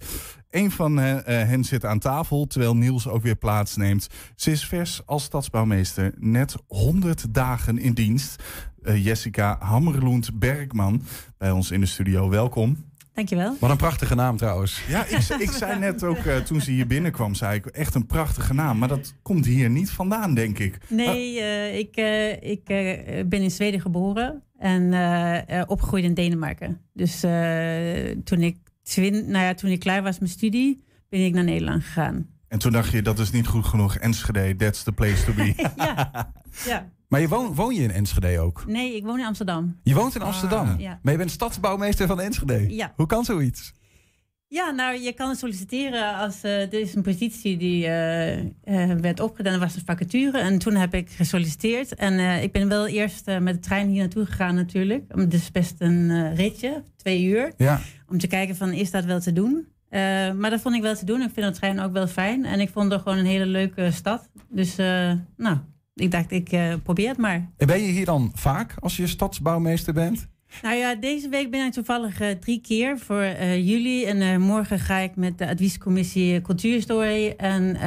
[SPEAKER 4] Een van hen, hen zit aan tafel, terwijl Niels ook weer plaatsneemt. Ze is vers als stadsbouwmeester, net 100 dagen in dienst. Jessica Hammerloend Bergman bij ons in de studio. Welkom.
[SPEAKER 10] Dankjewel.
[SPEAKER 3] Wat een prachtige naam trouwens.
[SPEAKER 4] Ja, ik, ik zei net ook eh, toen ze hier binnenkwam, zei ik echt een prachtige naam. Maar dat komt hier niet vandaan, denk ik.
[SPEAKER 10] Nee, eh, ik, eh, ik eh, ben in Zweden geboren en eh, eh, opgegroeid in Denemarken. Dus eh, toen, ik twin, nou ja, toen ik klaar was met mijn studie, ben ik naar Nederland gegaan.
[SPEAKER 4] En toen dacht je, dat is niet goed genoeg. Enschede, that's the place to be. [laughs]
[SPEAKER 10] ja, ja.
[SPEAKER 3] Maar je woon, woon je in Enschede ook?
[SPEAKER 10] Nee, ik woon in Amsterdam.
[SPEAKER 3] Je woont in Amsterdam,
[SPEAKER 10] Ah. Ja.
[SPEAKER 3] maar je bent stadsbouwmeester van Enschede.
[SPEAKER 10] Ja.
[SPEAKER 3] Hoe kan zoiets?
[SPEAKER 10] Ja, nou, je kan solliciteren als eh er is een positie die eh, eh, werd opgedaan. Er was een vacature en toen heb ik gesolliciteerd. En eh, ik ben wel eerst met de trein hier naartoe gegaan natuurlijk. Het is best een ritje, twee uur.
[SPEAKER 3] Ja.
[SPEAKER 10] Om te kijken van, is dat wel te doen? Eh, maar dat vond ik wel te doen. Ik vind de trein ook wel fijn. En ik vond het gewoon een hele leuke stad. Dus eh, nou, ik dacht, ik eh, probeer het maar.
[SPEAKER 3] En ben je hier dan vaak als je stadsbouwmeester bent?
[SPEAKER 10] Nou ja, deze week ben ik toevallig drie keer voor jullie. En morgen ga ik met de adviescommissie Cultuurhistorie en,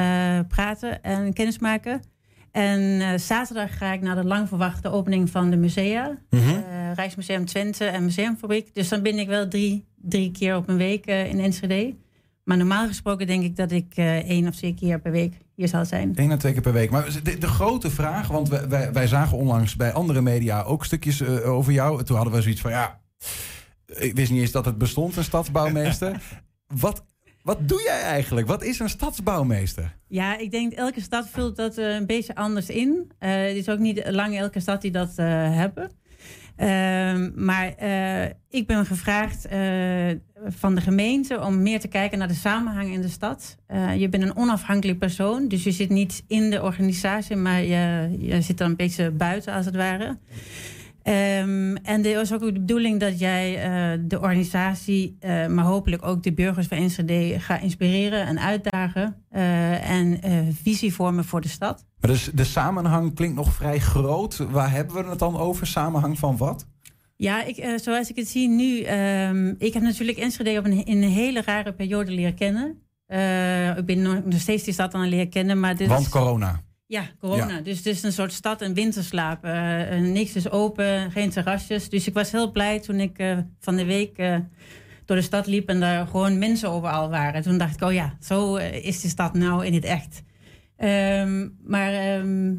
[SPEAKER 10] praten en kennismaken. En eh, zaterdag ga ik naar de lang verwachte opening van de musea.
[SPEAKER 3] Mhm.
[SPEAKER 10] Eh, Rijksmuseum Twente en Museumfabriek. Dus dan ben ik wel drie, drie keer op een week eh, in Enschede. Maar normaal gesproken denk ik dat ik één of twee keer per week hier zal zijn.
[SPEAKER 3] Eén à twee keer per week. Maar de, de grote vraag, want wij, wij, wij zagen onlangs bij andere media ook stukjes over jou. Toen hadden we zoiets van, ja, ik wist niet eens dat het bestond, een stadsbouwmeester. [laughs] Wat Wat doe jij eigenlijk? Wat is een stadsbouwmeester?
[SPEAKER 10] Ja, ik denk elke stad vult dat eh, een beetje anders in. Eh, het is ook niet lang elke stad die dat eh, hebben. Ehm, maar ik ben gevraagd van de gemeente om meer te kijken naar de samenhang in de stad. Je bent een onafhankelijk persoon, dus je zit niet in de organisatie, maar je, je zit dan een beetje buiten als het ware. Ehm, en er was ook de bedoeling dat jij eh, de organisatie, eh, maar hopelijk ook de burgers van Enschede gaat inspireren en uitdagen. eh, en visie vormen voor de stad.
[SPEAKER 3] Maar dus de samenhang klinkt nog vrij groot. Waar hebben we het dan over? Samenhang van wat?
[SPEAKER 10] Ja, ik, zoals ik het zie nu. ehm, ik heb natuurlijk Enschede op een, in een hele rare periode leren kennen. Ik ben nog, nog steeds die stad aan het leren kennen. Maar dit
[SPEAKER 3] Want
[SPEAKER 10] is-
[SPEAKER 3] corona.
[SPEAKER 10] Ja, corona.
[SPEAKER 3] Ja.
[SPEAKER 10] Dus het is een soort stad en winterslaap. Eh, niks is open, geen terrasjes. Dus ik was heel blij toen ik eh, van de week door de stad liep en daar gewoon mensen overal waren. Toen dacht ik, oh ja, zo is de stad nou in het echt. Ehm, maar ehm,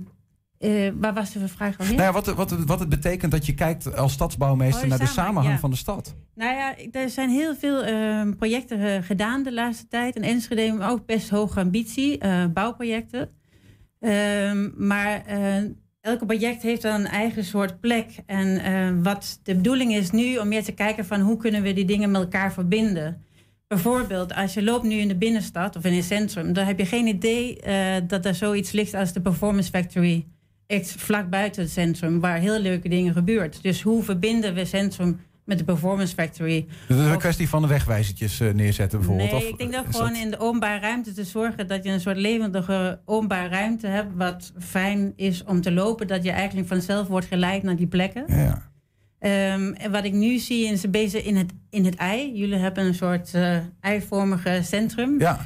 [SPEAKER 10] eh, waar was de vraag alweer?
[SPEAKER 3] Nou ja, wat, wat, wat het betekent dat je kijkt als stadsbouwmeester
[SPEAKER 10] Oh,
[SPEAKER 3] naar de
[SPEAKER 10] samenhang, ja.
[SPEAKER 3] van de stad.
[SPEAKER 10] Nou ja, er zijn heel veel ehm, projecten gedaan de laatste tijd. En Enschede heeft ook best hoge ambitie, bouwprojecten. Ehm, maar eh, elke project heeft dan een eigen soort plek. En eh, wat de bedoeling is nu om meer te kijken van hoe kunnen we die dingen met elkaar verbinden. Bijvoorbeeld, als je loopt nu in de binnenstad of in het centrum, dan heb je geen idee eh, dat er zoiets ligt als de Performance Factory. Echt vlak buiten het centrum, waar heel leuke dingen gebeurt. Dus hoe verbinden we centrum met de Performance Factory?
[SPEAKER 3] Dat is een kwestie van de wegwijzertjes eh, neerzetten bijvoorbeeld.
[SPEAKER 10] Nee,
[SPEAKER 3] of
[SPEAKER 10] ik denk dat
[SPEAKER 3] is
[SPEAKER 10] gewoon in de openbare ruimte te zorgen dat je een soort levendige openbare ruimte hebt, wat fijn is om te lopen, dat je eigenlijk vanzelf wordt geleid naar die plekken.
[SPEAKER 3] Ja.
[SPEAKER 10] Ehm, en wat ik nu zie is een beetje in het, in het ei. Jullie hebben een soort eh, eivormige centrum.
[SPEAKER 3] Ja.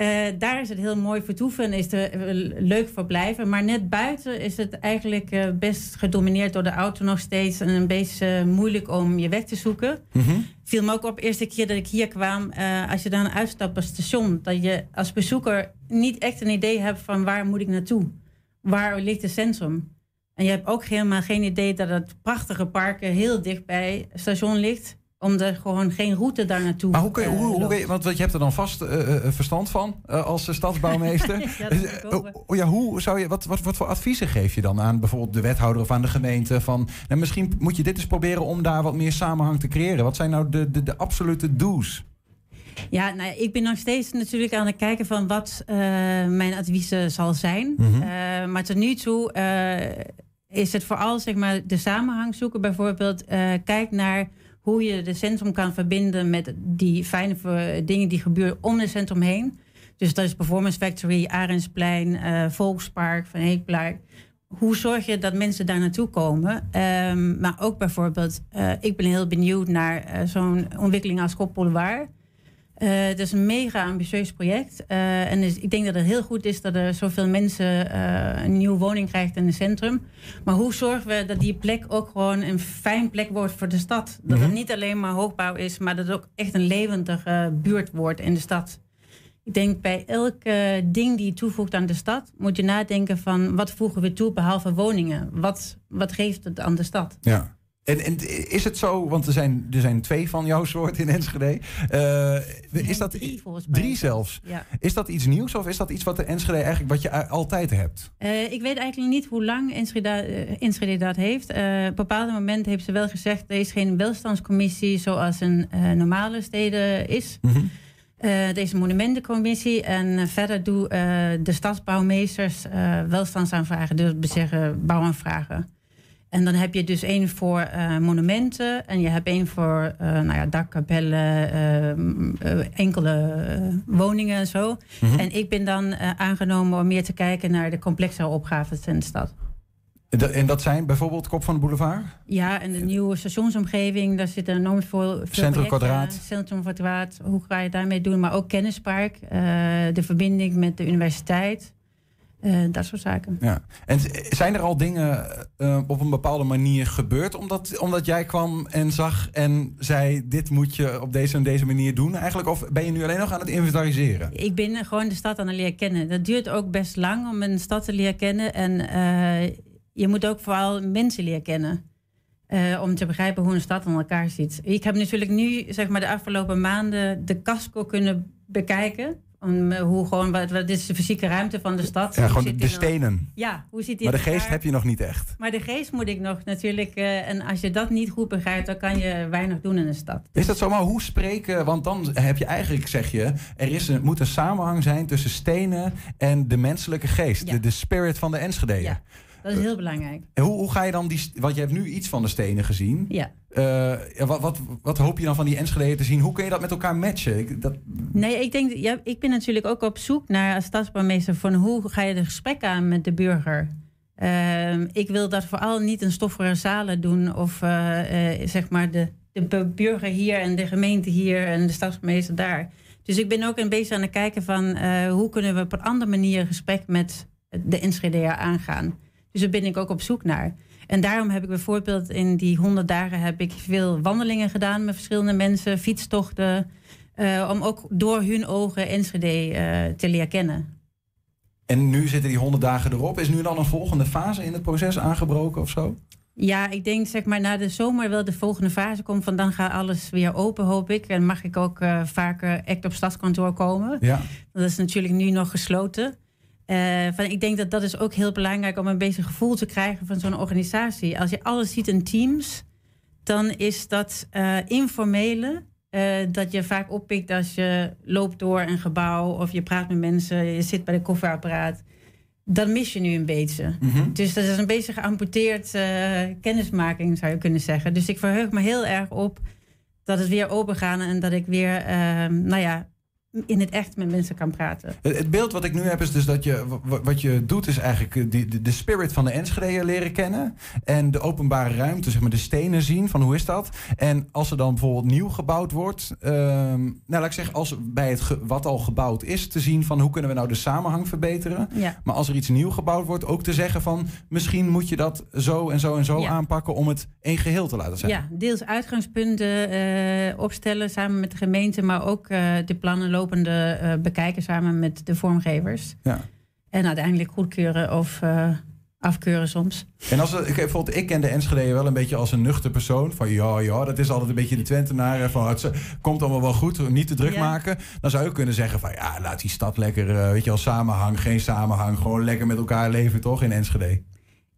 [SPEAKER 10] Eh, daar is het heel mooi vertoeven en is het eh, leuk verblijven. Maar net buiten is het eigenlijk eh, best gedomineerd door de auto nog steeds. En een beetje moeilijk om je weg te zoeken.
[SPEAKER 3] Mhm.
[SPEAKER 10] Viel me ook op de eerste keer dat ik hier kwam. als je dan uitstapt op het station. Dat je als bezoeker niet echt een idee hebt van waar moet ik naartoe. Waar ligt het centrum? En je hebt ook helemaal geen idee dat het prachtige park heel dicht bij het station ligt. Omdat er gewoon geen route daar naartoe
[SPEAKER 3] Maar hoe kun je,
[SPEAKER 10] eh,
[SPEAKER 3] hoe, je- want, je hebt er dan vast eh, eh, verstand van eh, als [laughs] eh, stadsbouwmeester.
[SPEAKER 10] Ja,
[SPEAKER 3] Eh,
[SPEAKER 10] hopen.
[SPEAKER 3] oh, ja, hoe zou je, wat, wat, wat voor adviezen geef je dan aan bijvoorbeeld de wethouder of aan de gemeente? Van, nou, misschien moet je dit eens proberen om daar wat meer samenhang te creëren. Wat zijn nou de, de, de absolute do's?
[SPEAKER 10] Ja, nou, ik ben nog steeds natuurlijk aan het kijken van wat eh, mijn adviezen zal zijn.
[SPEAKER 3] Mhm.
[SPEAKER 10] Eh, maar tot nu toe eh, is het vooral zeg maar, de samenhang zoeken. Bijvoorbeeld, eh, kijk naar hoe je de centrum kan verbinden met die fijne dingen die gebeuren om het centrum heen. Dus dat is Performance Factory, Arendsplein, eh, Volkspark, Van Heekplaat. Hoe zorg je dat mensen daar naartoe komen? Ehm, maar ook bijvoorbeeld, eh, ik ben heel benieuwd naar eh, zo'n ontwikkeling als Kop Boulevard. Eh, het is een mega ambitieus project. Eh, en dus ik denk dat het heel goed is dat er zoveel mensen eh, een nieuwe woning krijgen in het centrum. Maar hoe zorgen we dat die plek ook gewoon een fijn plek wordt voor de stad? Dat het
[SPEAKER 3] Mhm.
[SPEAKER 10] niet alleen maar hoogbouw is, maar dat het ook echt een levendige buurt wordt in de stad. Ik denk bij elk eh, ding die je toevoegt aan de stad, moet je nadenken van wat voegen we toe behalve woningen? Wat, wat geeft het aan de stad?
[SPEAKER 3] Ja. En, en is het zo, want er zijn, er zijn twee van jouw soort in Enschede. Eh, is dat
[SPEAKER 10] drie volgens mij.
[SPEAKER 3] drie zelfs?
[SPEAKER 10] Ja.
[SPEAKER 3] Is dat iets nieuws of is dat iets wat de Enschede eigenlijk wat je altijd hebt?
[SPEAKER 10] Eh, ik weet eigenlijk niet hoe lang Enschede, eh, Enschede dat heeft. Op een bepaald moment heeft ze wel gezegd... er is geen welstandscommissie zoals een normale steden is. Is een monumentencommissie. En verder doen de stadsbouwmeesters welstandsaanvragen. Dus zeggen bouwaanvragen. En dan heb je dus één voor eh, monumenten. En je hebt één voor eh nou ja, dakkapellen, eh, enkele woningen en zo.
[SPEAKER 3] Mhm.
[SPEAKER 10] En ik ben dan aangenomen om meer te kijken naar de complexere opgaves in de stad.
[SPEAKER 3] En dat- zijn bijvoorbeeld Kop van de Boulevard?
[SPEAKER 10] Ja, en de nieuwe stationsomgeving, daar zitten enorm veel, veel
[SPEAKER 3] Centrum. Kwadraat.
[SPEAKER 10] Centrum Kwadraat, hoe ga je daarmee doen? Maar ook kennispark, de verbinding met de universiteit, eh, dat soort zaken.
[SPEAKER 3] Ja. En zijn er al dingen eh, op een bepaalde manier gebeurd omdat, omdat jij kwam en zag en zei: dit moet je op deze en deze manier doen eigenlijk? Of ben je nu alleen nog aan het inventariseren?
[SPEAKER 10] Ik ben gewoon de stad aan het leren kennen. Dat duurt ook best lang om een stad te leren kennen. En eh, je moet ook vooral mensen leren kennen. om te begrijpen hoe een stad aan elkaar zit. Ik heb natuurlijk nu, zeg maar, de afgelopen maanden de casco kunnen bekijken. Om, eh, hoe gewoon, wat, wat is de fysieke ruimte van de stad?
[SPEAKER 3] Ja, gewoon de stenen.
[SPEAKER 10] Ja, hoe zit die
[SPEAKER 3] Maar de geest heb je nog niet echt.
[SPEAKER 10] Maar de geest moet ik nog natuurlijk. eh, en als je dat niet goed begrijpt, dan kan je weinig doen in een stad.
[SPEAKER 3] Is dat zomaar hoe spreken? Want dan heb je eigenlijk, zeg je, er is een, moet een samenhang zijn tussen stenen en de menselijke geest.
[SPEAKER 10] Ja.
[SPEAKER 3] De, de spirit van de Enschedeeën.
[SPEAKER 10] Ja, dat is heel belangrijk.
[SPEAKER 3] En hoe, hoe ga je dan die... Want je hebt nu iets van de stenen gezien.
[SPEAKER 10] Ja.
[SPEAKER 3] Eh, wat, wat, wat hoop je dan van die Enschedeeën te zien? Hoe kun je dat met elkaar matchen? Ik, dat,
[SPEAKER 10] Nee, ik denk, ja, ik ben natuurlijk ook op zoek naar als stadsbouwmeester van hoe ga je de gesprek aan met de burger. Ehm, ik wil dat vooral niet in stoffige zalen doen of eh, eh, zeg maar de, de bu- burger hier en de gemeente hier en de stadsbouwmeester daar. Dus ik ben ook een beetje aan het kijken van hoe kunnen we op een andere manier een gesprek met de Enschedeer aangaan. Dus daar ben ik ook op zoek naar. En daarom heb ik bijvoorbeeld in die 100 dagen heb ik veel wandelingen gedaan met verschillende mensen, fietstochten. eh, om ook door hun ogen Enschede eh, te leren kennen.
[SPEAKER 3] en nu zitten die honderd dagen erop. Is nu dan een volgende fase in het proces aangebroken of zo?
[SPEAKER 10] Ja, ik denk zeg maar na de zomer wel de volgende fase komt. Van dan gaat alles weer open, hoop ik. En mag ik ook eh, vaker echt op stadskantoor komen.
[SPEAKER 3] Ja.
[SPEAKER 10] Dat is natuurlijk nu nog gesloten. Eh, van, ik denk dat dat is ook heel belangrijk om een beetje gevoel te krijgen van zo'n organisatie. Als je alles ziet in teams, dan is dat eh, informele. eh, dat je vaak oppikt als je loopt door een gebouw of je praat met mensen, je zit bij de koffieapparaat. Dat mis je nu een beetje.
[SPEAKER 3] Mhm.
[SPEAKER 10] Dus dat is een beetje geamputeerd kennismaking, zou je kunnen zeggen. Dus ik verheug me heel erg op dat het weer open gaat en dat ik weer, eh, nou ja, in het echt met mensen kan praten.
[SPEAKER 3] Het, beeld wat ik nu heb is dus dat je, wat je doet is eigenlijk eh, die, de, de spirit van de Enschede leren kennen. En de openbare ruimte, zeg maar de stenen zien van hoe is dat. En als er dan bijvoorbeeld nieuw gebouwd wordt. ehm, nou laat ik zeggen, als bij het wat al gebouwd is te zien van hoe kunnen we nou de samenhang verbeteren.
[SPEAKER 10] Ja.
[SPEAKER 3] Maar als er iets nieuw gebouwd wordt ook te zeggen van misschien moet je dat zo en zo en zo
[SPEAKER 10] Ja.
[SPEAKER 3] aanpakken om het één geheel te laten zijn.
[SPEAKER 10] Ja, deels uitgangspunten eh, opstellen samen met de gemeente, maar ook eh, de plannen lopende eh, bekijken samen met de vormgevers.
[SPEAKER 3] Ja.
[SPEAKER 10] En uiteindelijk goedkeuren of eh, afkeuren soms.
[SPEAKER 3] En als, ik, bijvoorbeeld, ik ken de Enschede wel een beetje als een nuchter persoon. Van ja, ja, dat is altijd een beetje de Twentenaar. Van het komt allemaal wel goed, niet te druk
[SPEAKER 10] Ja.
[SPEAKER 3] maken. Dan zou je kunnen zeggen van ja, laat die stad lekker, eh, weet je wel, samenhang, geen samenhang. Gewoon lekker met elkaar leven toch in Enschede.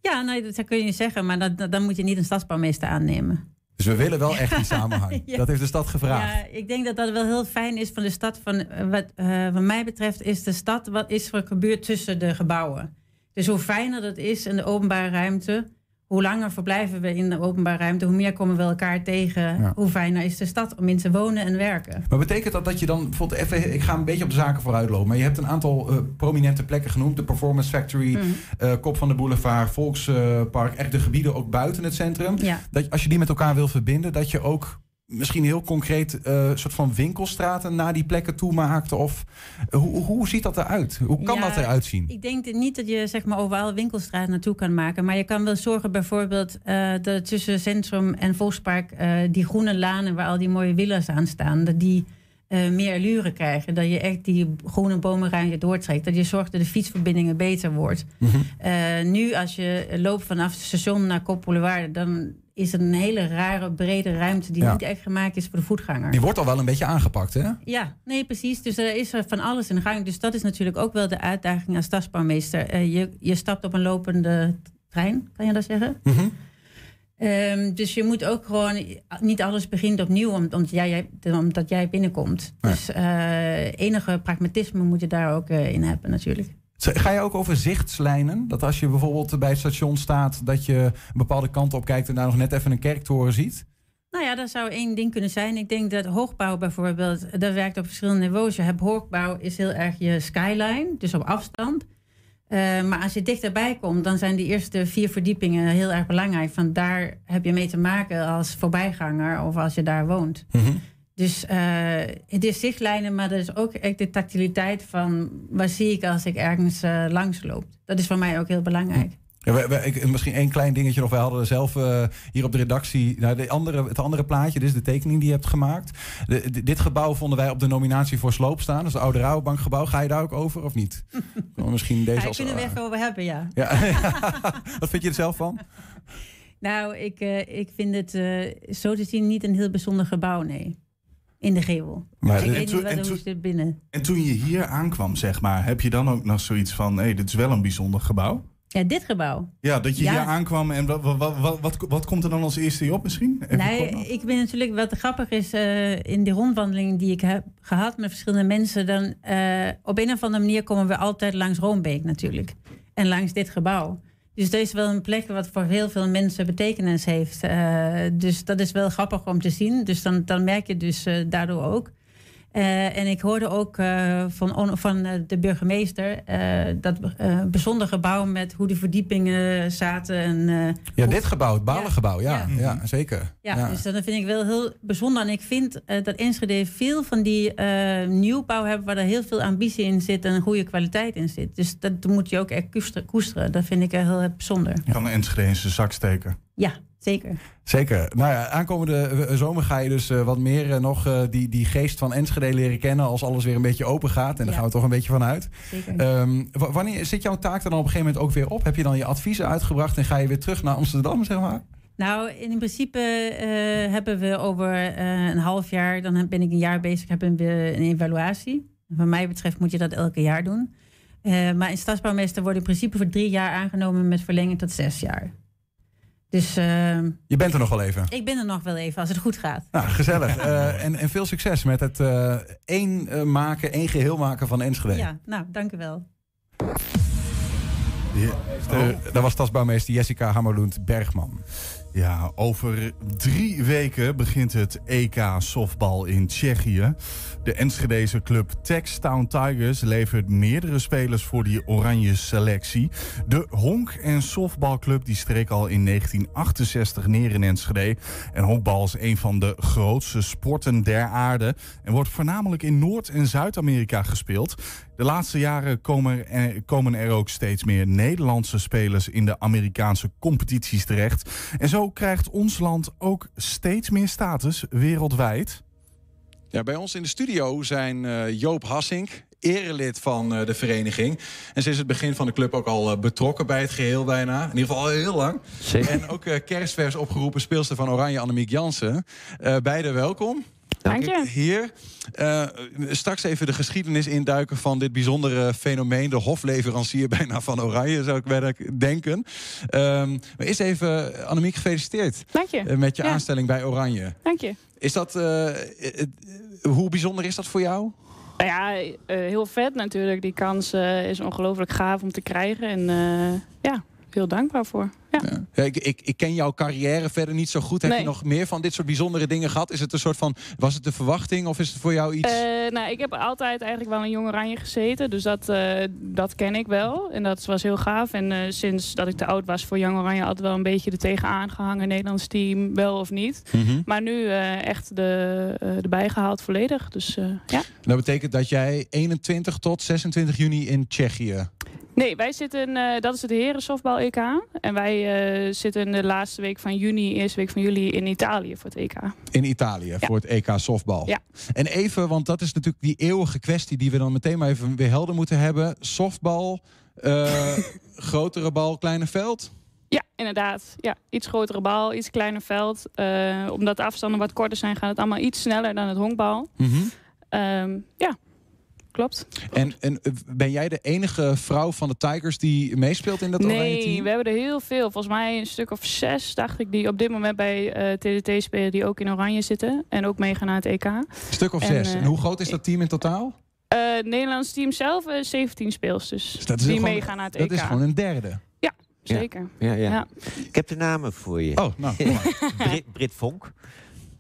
[SPEAKER 10] Ja, nee, dat kun je zeggen, maar dat, dat- dan moet je niet een stadsbouwmeester aannemen.
[SPEAKER 3] Dus we willen wel [laughs] echt die samenhang.
[SPEAKER 10] Ja.
[SPEAKER 3] Dat heeft de stad gevraagd.
[SPEAKER 10] Ja, ik denk dat dat wel heel fijn is van de stad. Van, eh, wat, eh, wat mij betreft is de stad wat is er gebeurd tussen de gebouwen. Dus hoe fijner dat is in de openbare ruimte, hoe langer verblijven we in de openbare ruimte, hoe meer komen we elkaar tegen,
[SPEAKER 3] Ja.
[SPEAKER 10] hoe fijner is de stad om in te wonen en werken.
[SPEAKER 3] Maar betekent dat dat je dan bijvoorbeeld even, ik ga een beetje op de zaken vooruit lopen, maar je hebt een aantal eh, prominente plekken genoemd, de Performance Factory,
[SPEAKER 10] Mhm.
[SPEAKER 3] eh, Kop van de Boulevard, Volkspark, echt de gebieden ook buiten het centrum.
[SPEAKER 10] Ja.
[SPEAKER 3] Dat als je die met elkaar wil verbinden, dat je ook misschien heel concreet eh soort van winkelstraten naar die plekken toe maakt? Of eh, hoe, hoe ziet dat eruit? Hoe kan
[SPEAKER 10] Ja,
[SPEAKER 3] dat eruit zien?
[SPEAKER 10] Ik denk niet dat je zeg maar, overal winkelstraat naartoe kan maken. Maar je kan wel zorgen bijvoorbeeld eh, dat tussen Centrum en Volkspark... die groene lanen waar al die mooie villa's aan staan... dat die meer allure krijgen. Dat je echt die groene bomenruimte doortrekt. Dat je zorgt dat de fietsverbindingen beter wordt.
[SPEAKER 3] Mhm.
[SPEAKER 10] Nu als je loopt vanaf het station naar Kop Boulevard... dan is het een hele rare, brede ruimte... die
[SPEAKER 3] Ja.
[SPEAKER 10] niet echt gemaakt is voor de voetganger.
[SPEAKER 3] Die wordt al wel een beetje aangepakt, hè?
[SPEAKER 10] Ja, nee, precies. Dus er is van alles in de gang. Dus dat is natuurlijk ook wel de uitdaging als stadsbouwmeester. Eh, je, je stapt op een lopende trein, kan je dat zeggen?
[SPEAKER 3] Mhm.
[SPEAKER 10] Ehm, dus je moet ook gewoon, niet alles begint opnieuw om- omdat jij, omdat jij binnenkomt. Dus eh, enige pragmatisme moet je daar ook eh, in hebben natuurlijk.
[SPEAKER 3] Ga je ook over zichtslijnen? Dat als je bijvoorbeeld bij het station staat, dat je een bepaalde kant op kijkt en daar nog net even een kerktoren ziet?
[SPEAKER 10] Nou ja, dat zou één ding kunnen zijn. Ik denk dat hoogbouw bijvoorbeeld, dat werkt op verschillende niveaus. Je hebt hoogbouw is heel erg je skyline, dus op afstand. Eh, maar als je dichterbij komt, dan zijn die eerste vier verdiepingen heel erg belangrijk. Van daar heb je mee te maken als voorbijganger of als je daar woont. Dus eh, het is zichtlijnen, maar er is ook echt de tactiliteit van wat zie ik als ik ergens eh, langs loop. Dat is voor mij ook heel belangrijk.
[SPEAKER 3] Ja, we, we- ik, misschien één klein dingetje nog. Wij hadden zelf eh, hier op de redactie nou, de andere, het andere plaatje. Dit is de tekening die je hebt gemaakt. De- de- dit gebouw vonden wij op de nominatie voor sloop staan. Dat is het oude Rabobankgebouw. Ga je daar ook over of niet? Gewoon [laughs] misschien deze
[SPEAKER 10] Ja,
[SPEAKER 3] als...
[SPEAKER 10] ik vind er even over hebben, ja.
[SPEAKER 3] ja. [laughs] Wat vind je er zelf van?
[SPEAKER 10] Nou, ik, ik vind het zo te zien niet een heel bijzonder gebouw, nee. In de gevel.
[SPEAKER 4] Maar-
[SPEAKER 10] ik
[SPEAKER 4] En
[SPEAKER 10] weet
[SPEAKER 4] toen-
[SPEAKER 10] niet wat dit binnen.
[SPEAKER 4] En toen je hier aankwam, zeg maar, heb je dan ook nog zoiets van: hé, dit is wel een bijzonder gebouw?
[SPEAKER 10] Ja, dit gebouw.
[SPEAKER 4] Ja, dat je
[SPEAKER 10] Ja.
[SPEAKER 4] hier aankwam en wat, wat, wat, wat, wat komt er dan als eerste op misschien? Even
[SPEAKER 10] Nee,
[SPEAKER 4] nog.
[SPEAKER 10] ik ben natuurlijk wat grappig is eh, in die rondwandeling die ik heb gehad met verschillende mensen. Dan eh, op een of andere manier komen we altijd langs Roombeek natuurlijk. En langs dit gebouw. Dus dat is wel een plek wat voor heel veel mensen betekenis heeft. Eh, dus dat is wel grappig om te zien. Dus dan, dan merk je dus eh, daardoor ook. Eh, en ik hoorde ook eh, van, on- van eh, de burgemeester eh, dat eh bijzonder gebouw met hoe de verdiepingen zaten. En, eh,
[SPEAKER 3] Ja, dit gebouw, het Balengebouw, ja,
[SPEAKER 10] Ja.
[SPEAKER 3] ja. zeker.
[SPEAKER 10] ja, dus dat vind ik wel heel bijzonder. En ik vind eh, dat Enschede veel van die eh, nieuwbouw hebben... waar er heel veel ambitie in zit en een goede kwaliteit in zit. Dus dat moet je ook echt koesteren. Dat vind ik er heel bijzonder.
[SPEAKER 4] Kan een Enschede in zijn zak steken.
[SPEAKER 10] Ja, zeker.
[SPEAKER 3] Zeker. Nou ja, aankomende eh, zomer ga je dus eh, wat meer eh, nog die, die geest van Enschede leren kennen als alles weer een beetje open gaat. En daar
[SPEAKER 10] Ja.
[SPEAKER 3] gaan we toch een beetje van uit.
[SPEAKER 10] Zeker.
[SPEAKER 3] Ehm, wanneer zit jouw taak dan op een gegeven moment ook weer op? Heb je dan je adviezen uitgebracht en ga je weer terug naar Amsterdam, zeg maar?
[SPEAKER 10] Nou, in principe hebben we over een half jaar... dan ben ik een jaar bezig, hebben we een evaluatie. Wat mij betreft moet je dat elke jaar doen. Maar in stadsbouwmeester wordt in principe voor drie jaar aangenomen... met verlenging tot zes jaar. Dus ehm,
[SPEAKER 3] Je bent er nog wel even.
[SPEAKER 10] ik ben er nog wel even, als het goed gaat.
[SPEAKER 3] Nou, gezellig. [laughs] Eh, en, en veel succes met het eh, één eh, maken, één geheel maken van Enschede.
[SPEAKER 10] Ja, nou, dank u wel.
[SPEAKER 3] Eh, dat was stadsbouwmeester Jessica Hammerloend Bergman.
[SPEAKER 4] Ja, over drie weken begint het EK softbal in Tsjechië. De Enschedeze club Textown Tigers levert meerdere spelers voor die oranje selectie. De honk- en softbalclub die streek al in 1968 neer in Enschede. En honkbal is een van de grootste sporten der aarde... en wordt voornamelijk in Noord- en Zuid-Amerika gespeeld. De laatste jaren komen er, komen er ook steeds meer Nederlandse spelers... in de Amerikaanse competities terecht. En zo krijgt ons land ook steeds meer status wereldwijd...
[SPEAKER 3] Ja, bij ons in de studio zijn eh, Joop Hassink, erelid van eh, de vereniging. En sinds het begin van de club ook al eh, betrokken bij het geheel bijna. In ieder geval al heel lang. En ook eh, kerstvers opgeroepen speelster van Oranje, Annemiek Jansen. Eh beide welkom.
[SPEAKER 11] Dank je.
[SPEAKER 3] Hier. Eh, straks even de geschiedenis induiken van dit bijzondere fenomeen. De hofleverancier [laughs] bijna van Oranje, zou ik bijna denken. Ehm, maar eerst even, Annemiek, gefeliciteerd.
[SPEAKER 11] Dank je.
[SPEAKER 3] eh, met je
[SPEAKER 11] Ja.
[SPEAKER 3] aanstelling bij Oranje.
[SPEAKER 11] Dank je.
[SPEAKER 3] Is dat, eh, eh, eh, hoe bijzonder is dat voor jou?
[SPEAKER 11] Nou ja, eh, heel vet natuurlijk. Die kans eh, is ongelooflijk gaaf om te krijgen. En eh, ja, heel dankbaar voor. Ja.
[SPEAKER 3] Ja, ik, ik, ik ken jouw carrière verder niet zo goed. Heb
[SPEAKER 11] Nee.
[SPEAKER 3] je nog meer van dit soort bijzondere dingen gehad? Is het een soort van, was het de verwachting of is het voor jou iets?
[SPEAKER 11] Eh, nou, ik heb altijd eigenlijk wel in Jong Oranje gezeten. Dus dat, eh, dat ken ik wel. En dat was heel gaaf. En eh, sinds dat ik te oud was voor Jong Oranje... altijd wel een beetje er tegenaan gehangen. Nederlands team, wel of niet.
[SPEAKER 3] Mhm.
[SPEAKER 11] Maar nu echt de, erbij gehaald volledig. Dus ja.
[SPEAKER 3] Dat betekent dat jij 21 tot 26 juni in Tsjechië.
[SPEAKER 11] Nee, wij zitten, eh, dat is het heren softbal EK. En wij eh, zitten de laatste week van juni, eerste week van juli in Italië voor het EK.
[SPEAKER 3] In Italië voor het EK softbal.
[SPEAKER 11] Ja.
[SPEAKER 3] En even, want dat is natuurlijk die eeuwige kwestie die we dan meteen maar even weer helder moeten hebben. Softbal, eh, [laughs] grotere bal, kleine veld.
[SPEAKER 11] Ja, inderdaad. Ja, iets grotere bal, iets kleiner veld. Omdat de afstanden wat korter zijn, gaat het allemaal iets sneller dan het honkbal. Ehm, ja, klopt.
[SPEAKER 3] En, en eh, ben jij de enige vrouw van de Tigers die meespeelt in dat oranje
[SPEAKER 11] Nee,
[SPEAKER 3] team?
[SPEAKER 11] we hebben er heel veel. Volgens mij een stuk of zes, dacht ik, die op dit moment bij eh, TDT spelen, die ook in oranje zitten. En ook meegaan naar het EK.
[SPEAKER 3] Een stuk of
[SPEAKER 11] En,
[SPEAKER 3] zes.
[SPEAKER 11] eh,
[SPEAKER 3] en hoe groot is dat team in totaal?
[SPEAKER 11] Eh, het Nederlands team zelf, eh 17 speelsters.
[SPEAKER 3] Dus dat is
[SPEAKER 11] die
[SPEAKER 3] gewoon-
[SPEAKER 11] meegaan naar het
[SPEAKER 3] dat
[SPEAKER 11] EK.
[SPEAKER 3] is gewoon een derde.
[SPEAKER 11] Ja, zeker.
[SPEAKER 12] Ja, ja.
[SPEAKER 11] Ja.
[SPEAKER 12] Ik heb de namen voor je.
[SPEAKER 3] Oh, nou. kom [laughs] maar.
[SPEAKER 12] Brit, Brit Vonk.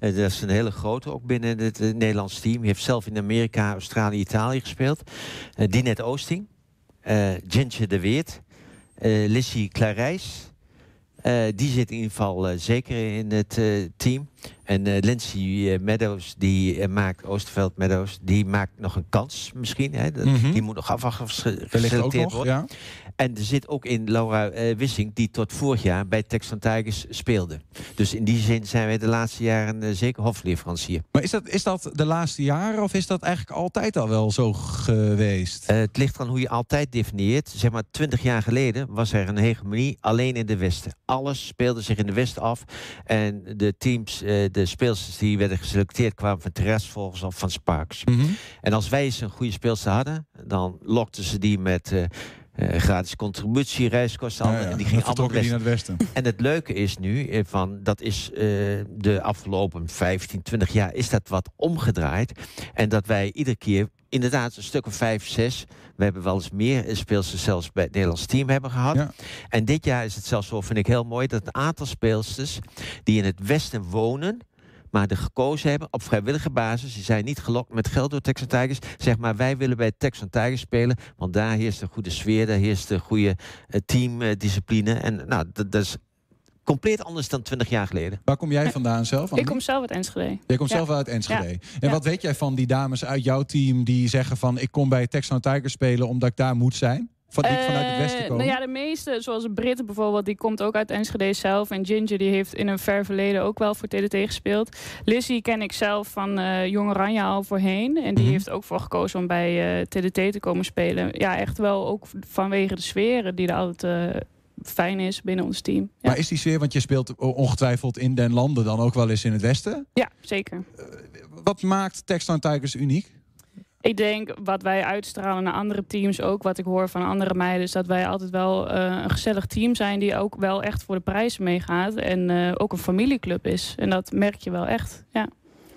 [SPEAKER 12] Eh, dat is een hele grote, ook binnen het eh, Nederlands team. Die heeft zelf in Amerika, Australië, Italië gespeeld. Eh Dinette Oosting. Gentje de Weert. Lissy Clarijs. Die zit in ieder geval zeker in het team. En eh Lindsay eh, Meadows, die eh, maakt, Oosterveld Meadows, die maakt nog een kans misschien. Hè? Dat-
[SPEAKER 3] Mhm.
[SPEAKER 12] Die moet nog afwachten of geselecteerd wordt.
[SPEAKER 3] ja.
[SPEAKER 12] En er zit ook in Laura Wissing, die tot vorig jaar bij Texan Tigers speelde. Dus in die zin zijn wij de laatste jaren zeker hofleverancier.
[SPEAKER 3] Maar is dat, is dat de laatste jaren of is dat eigenlijk altijd al wel zo geweest?
[SPEAKER 12] Het ligt aan hoe je altijd definieert. Zeg maar, twintig jaar geleden was er een hegemonie alleen in de Westen. Alles speelde zich in de Westen af. En de teams, eh, de speelsters die werden geselecteerd kwamen van terrasvolgers of van Sparks.
[SPEAKER 3] Mhm.
[SPEAKER 12] En als wij eens een goede speelster hadden, dan lokten ze die met eh, eh, gratis contributie, reiskosten.
[SPEAKER 3] Ja,
[SPEAKER 12] allemaal,
[SPEAKER 3] ja.
[SPEAKER 12] En die gingen allemaal
[SPEAKER 3] die naar het westen.
[SPEAKER 12] En het leuke is nu, van, dat is de afgelopen 15, 20 jaar, is dat wat omgedraaid. En dat wij iedere keer, inderdaad, een stuk of vijf, zes. We hebben wel eens meer speelsters zelfs bij het Nederlands team hebben gehad.
[SPEAKER 3] Ja.
[SPEAKER 12] En dit jaar is het zelfs zo, vind ik heel mooi, dat een aantal speelsters die in het Westen wonen, maar er gekozen hebben op vrijwillige basis. Die zijn niet gelokt met geld door Texan Tigers. Zeg maar, wij willen bij Texan Tigers spelen, want daar heerst een goede sfeer, daar heerst een goede eh, teamdiscipline. en nou, dat, dat is compleet anders dan 20 jaar geleden.
[SPEAKER 3] Waar kom jij vandaan zelf?
[SPEAKER 11] Ik kom zelf uit Enschede.
[SPEAKER 3] Jij komt
[SPEAKER 11] Ja.
[SPEAKER 3] zelf uit Enschede.
[SPEAKER 11] Ja.
[SPEAKER 3] En
[SPEAKER 11] Ja.
[SPEAKER 3] wat weet jij van die dames uit jouw team die zeggen van ik kom bij Texan Tigers spelen omdat ik daar moet zijn? Van, die vanuit het westen
[SPEAKER 11] Eh,
[SPEAKER 3] komen?
[SPEAKER 11] Nou ja, de meeste, zoals Britt bijvoorbeeld, die komt ook uit Enschede zelf. En Ginger, die heeft in een ver verleden ook wel voor TDT gespeeld. Lizzie ken ik zelf van eh Jong Oranje al voorheen. En die
[SPEAKER 3] Mhm.
[SPEAKER 11] heeft ook voor gekozen om bij eh, TDT te komen spelen. Ja, echt wel ook vanwege de sfeer die er altijd eh, fijn is binnen ons team. Ja,
[SPEAKER 3] Maar is die sfeer, want je speelt ongetwijfeld in den landen dan ook wel eens in het westen.
[SPEAKER 11] ja zeker.
[SPEAKER 3] Wat maakt Texan Tigers uniek?
[SPEAKER 11] Ik denk wat wij uitstralen naar andere teams ook, wat ik hoor van andere meiden, is dat wij altijd wel eh, een gezellig team zijn die ook wel echt voor de prijzen meegaat. En eh, ook een familieclub is. En dat merk je wel echt. Ja.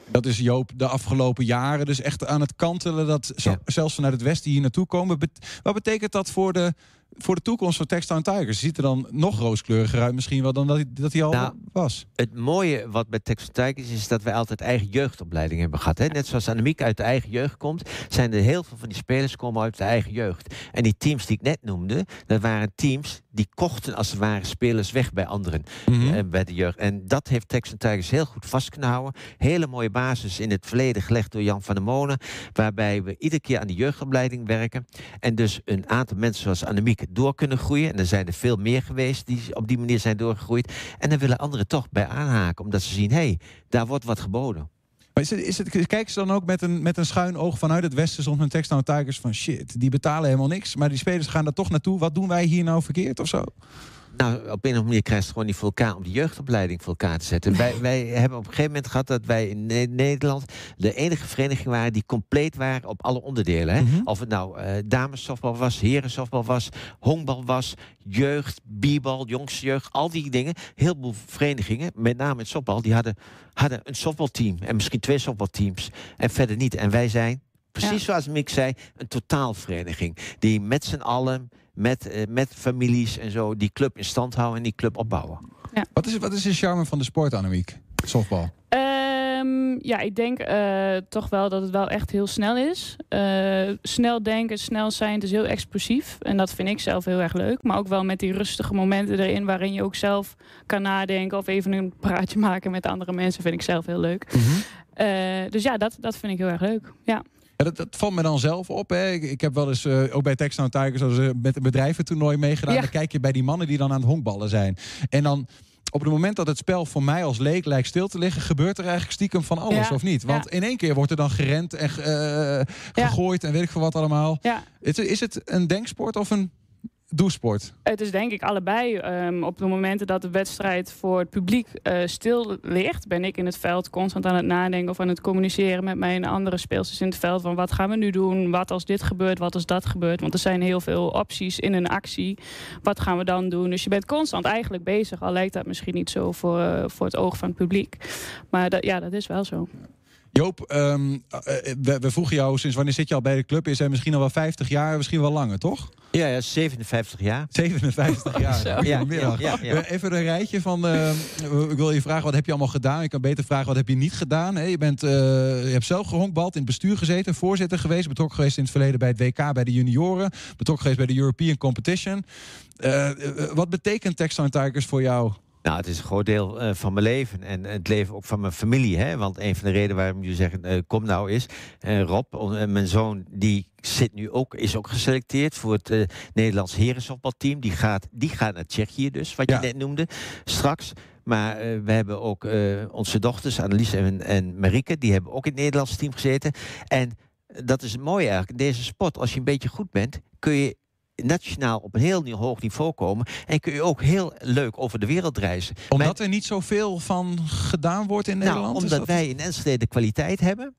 [SPEAKER 3] Dat is Joop de afgelopen jaren dus echt aan het kantelen dat
[SPEAKER 12] Ja.
[SPEAKER 3] zelfs vanuit het westen hier naartoe komen. Bet- wat betekent dat voor de, voor de toekomst van Texan Tigers? Ziet er dan nog rooskleuriger uit misschien wel dan dat hij, dat hij al
[SPEAKER 12] Nou,
[SPEAKER 3] was?
[SPEAKER 12] Het mooie wat bij Texas Tigers is dat wij altijd eigen jeugdopleiding hebben gehad. Hè? Net zoals Annemiek uit de eigen jeugd komt, zijn er heel veel van die spelers komen uit de eigen jeugd. En die teams die ik net noemde, dat waren teams die kochten als het ware spelers weg bij anderen
[SPEAKER 3] Mhm.
[SPEAKER 12] eh, bij de jeugd. En dat heeft Texan Tigers heel goed vast kunnen houden. Hele mooie basis in het verleden gelegd door Jan van der Molen, waarbij we iedere keer aan de jeugdopleiding werken. En dus een aantal mensen zoals Annemiek door kunnen groeien. En er zijn er veel meer geweest die op die manier zijn doorgegroeid. En dan willen anderen toch bij aanhaken, omdat ze zien, hé, hey, daar wordt wat geboden.
[SPEAKER 3] Maar is het, kijken ze dan ook met een, met een schuin oog vanuit het westen soms met Texan Tigers van shit, die betalen helemaal niks. Maar die spelers gaan er toch naartoe. Wat doen wij hier nou verkeerd of zo?
[SPEAKER 12] Nou, op een of andere manier krijgt het gewoon niet voor elkaar om die jeugdopleiding voor elkaar te zetten. wij, wij hebben op een gegeven moment gehad dat wij in Ne- Nederland de enige vereniging waren die compleet waren op alle onderdelen. Hè?
[SPEAKER 3] Mhm.
[SPEAKER 12] Of het nou eh damesoftbal was, herensoftbal was, honkbal was, jeugd, bierbal, jongste jeugd, al die dingen. Heel veel verenigingen, met name in softbal, die hadden, hadden een softbalteam en misschien twee softbalteams en verder niet. En wij zijn, precies
[SPEAKER 11] Ja.
[SPEAKER 12] zoals Mick zei, een totaalvereniging die met z'n allen met, eh, met families en zo die club in stand houden en die club opbouwen.
[SPEAKER 3] Wat is, wat is de charme van de sport, Annemiek? Softbal.
[SPEAKER 11] Ehm, ja, ik denk eh, toch wel dat het wel echt heel snel is. Eh, snel denken, snel zijn, het is heel explosief. En dat vind ik zelf heel erg leuk. Maar ook wel met die rustige momenten erin... waarin je ook zelf kan nadenken... of even een praatje maken met andere mensen... vind ik zelf heel leuk. Eh, dus ja, dat, dat vind ik heel erg leuk. Ja.
[SPEAKER 3] Ja, dat, dat valt me dan zelf op. Hè. Ik, ik heb wel eens eh, ook bij Texan Tigers als, eh, met een bedrijventoernooi meegedaan.
[SPEAKER 11] Ja.
[SPEAKER 3] Dan kijk je bij die mannen die dan aan het honkballen zijn. En dan op het moment dat het spel voor mij als leek lijkt stil te liggen, gebeurt er eigenlijk stiekem van alles,
[SPEAKER 11] Ja.
[SPEAKER 3] of niet? Want
[SPEAKER 11] Ja.
[SPEAKER 3] in één keer wordt er dan gerend en eh, gegooid en weet ik veel wat allemaal. Is, is het een denksport of een doesport?
[SPEAKER 11] Het is denk ik allebei. Ehm, op de momenten dat de wedstrijd voor het publiek eh, stil ligt, ben ik in het veld constant aan het nadenken of aan het communiceren met mijn andere speelsters in het veld. Van wat gaan we nu doen? Wat als dit gebeurt? Wat als dat gebeurt? Want er zijn heel veel opties in een actie. Wat gaan we dan doen? Dus je bent constant eigenlijk bezig. Al lijkt dat misschien niet zo voor, eh, voor het oog van het publiek. Maar dat, ja, dat is wel zo.
[SPEAKER 3] Joop, ehm, eh, we, we vroegen jou sinds wanneer zit je al bij de club? Is hij misschien al wel 50 jaar, misschien wel langer, toch?
[SPEAKER 12] Ja, ja 57 jaar.
[SPEAKER 3] 57 [laughs] jaar.
[SPEAKER 12] Ja, ja, ja.
[SPEAKER 3] Eh, Even een rijtje van. eh, ik wil je vragen, wat heb je allemaal gedaan? Je kan beter vragen, wat heb je niet gedaan? Je, bent, eh, je hebt zelf gehonkbald, in het bestuur gezeten, voorzitter geweest, betrokken geweest in het verleden bij het WK, bij de junioren, betrokken geweest bij de European Competition. Eh, eh, wat betekent Texan Tigers voor jou?
[SPEAKER 12] Nou, het is een groot deel eh, van mijn leven en het leven ook van mijn familie. Hè? Want een van de redenen waarom jullie zeggen, eh, kom nou eens. eh, Rob, mijn zoon, die zit nu ook, is ook geselecteerd voor het Nederlands herensoftbalteam. Die gaat, die gaat naar Tsjechië dus, wat
[SPEAKER 3] Ja.
[SPEAKER 12] je net noemde, straks. Maar we hebben ook onze dochters, Annelies en, en Marieke, die hebben ook in het Nederlands team gezeten. En dat is het mooie eigenlijk, in deze sport, als je een beetje goed bent, kun je nationaal op een heel nieuw hoog niveau komen. En kun je ook heel leuk over de wereld reizen.
[SPEAKER 3] Omdat er niet zoveel van gedaan wordt in
[SPEAKER 12] Nou,
[SPEAKER 3] Nederland? Is
[SPEAKER 12] omdat
[SPEAKER 3] dat-
[SPEAKER 12] wij in Enschede de kwaliteit hebben.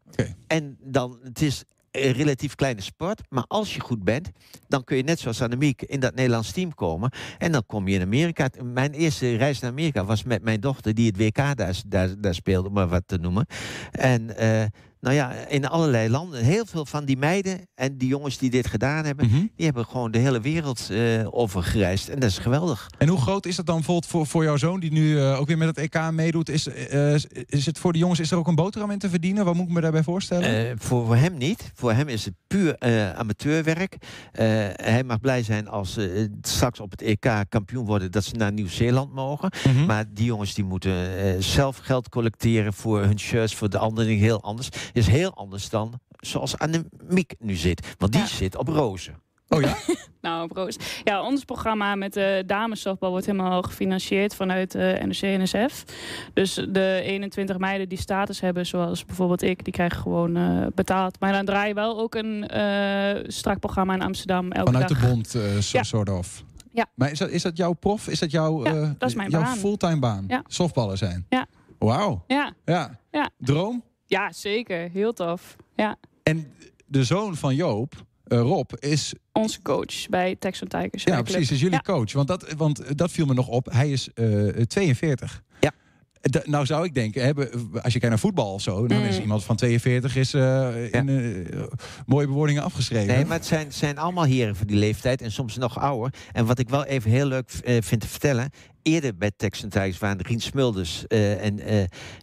[SPEAKER 12] En dan, het is een relatief kleine sport. Maar als je goed bent, dan kun je net zoals Annemiek in dat Nederlands team komen. En dan kom je in Amerika. Mijn eerste reis naar Amerika was met mijn dochter die het WK daar, daar, daar speelde, om maar wat te noemen. En eh, nou ja, in allerlei landen, heel veel van die meiden en die jongens die dit gedaan hebben,
[SPEAKER 3] Mhm.
[SPEAKER 12] die hebben gewoon de hele wereld eh over gereisd. En dat is geweldig.
[SPEAKER 3] En hoe groot is dat dan bijvoorbeeld voor, voor jouw zoon, die nu eh, ook weer met het EK meedoet? Is, eh, is het voor de jongens, is er ook een boterham in te verdienen? Wat moet ik me daarbij voorstellen?
[SPEAKER 12] Voor, hem niet. Voor hem is het puur amateurwerk. Hij mag blij zijn als ze straks op het EK kampioen worden dat ze naar Nieuw-Zeeland mogen.
[SPEAKER 3] Mhm.
[SPEAKER 12] Maar die jongens die moeten zelf geld collecteren voor hun shirts, voor de anderen heel anders. Is heel anders dan zoals Annemiek nu zit. Want die zit op rozen.
[SPEAKER 3] Oh ja? [laughs]
[SPEAKER 11] Nou, proost. Ja, ons programma met de damesoftbal wordt helemaal gefinancierd vanuit de NOC-NSF. Dus de 21 meiden die status hebben, zoals bijvoorbeeld ik, die krijgen gewoon eh, betaald. Maar dan draai je wel ook een eh, strak programma in Amsterdam elke
[SPEAKER 3] Vanuit
[SPEAKER 11] dag.
[SPEAKER 3] de bond, eh so-
[SPEAKER 11] Ja.
[SPEAKER 3] sort of.
[SPEAKER 11] Ja.
[SPEAKER 3] Maar is dat, is dat jouw prof? Is dat jouw,
[SPEAKER 11] Ja,
[SPEAKER 3] eh,
[SPEAKER 11] dat is mijn
[SPEAKER 3] jouw
[SPEAKER 11] baan.
[SPEAKER 3] fulltime baan?
[SPEAKER 11] Ja.
[SPEAKER 3] Softballen zijn?
[SPEAKER 11] Ja.
[SPEAKER 3] Wauw.
[SPEAKER 11] Ja,
[SPEAKER 3] Ja.
[SPEAKER 11] ja.
[SPEAKER 3] Droom?
[SPEAKER 11] Ja, zeker. Heel tof. Ja.
[SPEAKER 3] En de zoon van Joop, eh, Rob, is...
[SPEAKER 11] Onze coach bij Texan Tigers.
[SPEAKER 3] Ja, precies, is jullie
[SPEAKER 11] Ja.
[SPEAKER 3] coach. Want dat, want dat viel me nog op. Hij is eh 42. Nou zou ik denken, als je kijkt naar voetbal of zo... dan
[SPEAKER 11] Mm.
[SPEAKER 3] is iemand van 42 is, eh, in eh, mooie bewoordingen afgeschreven.
[SPEAKER 12] Nee, maar het zijn, zijn allemaal heren van die leeftijd en soms nog ouder. En wat ik wel even heel leuk eh, vind te vertellen. Eerder bij Texan Tigers waren Rien Smulders en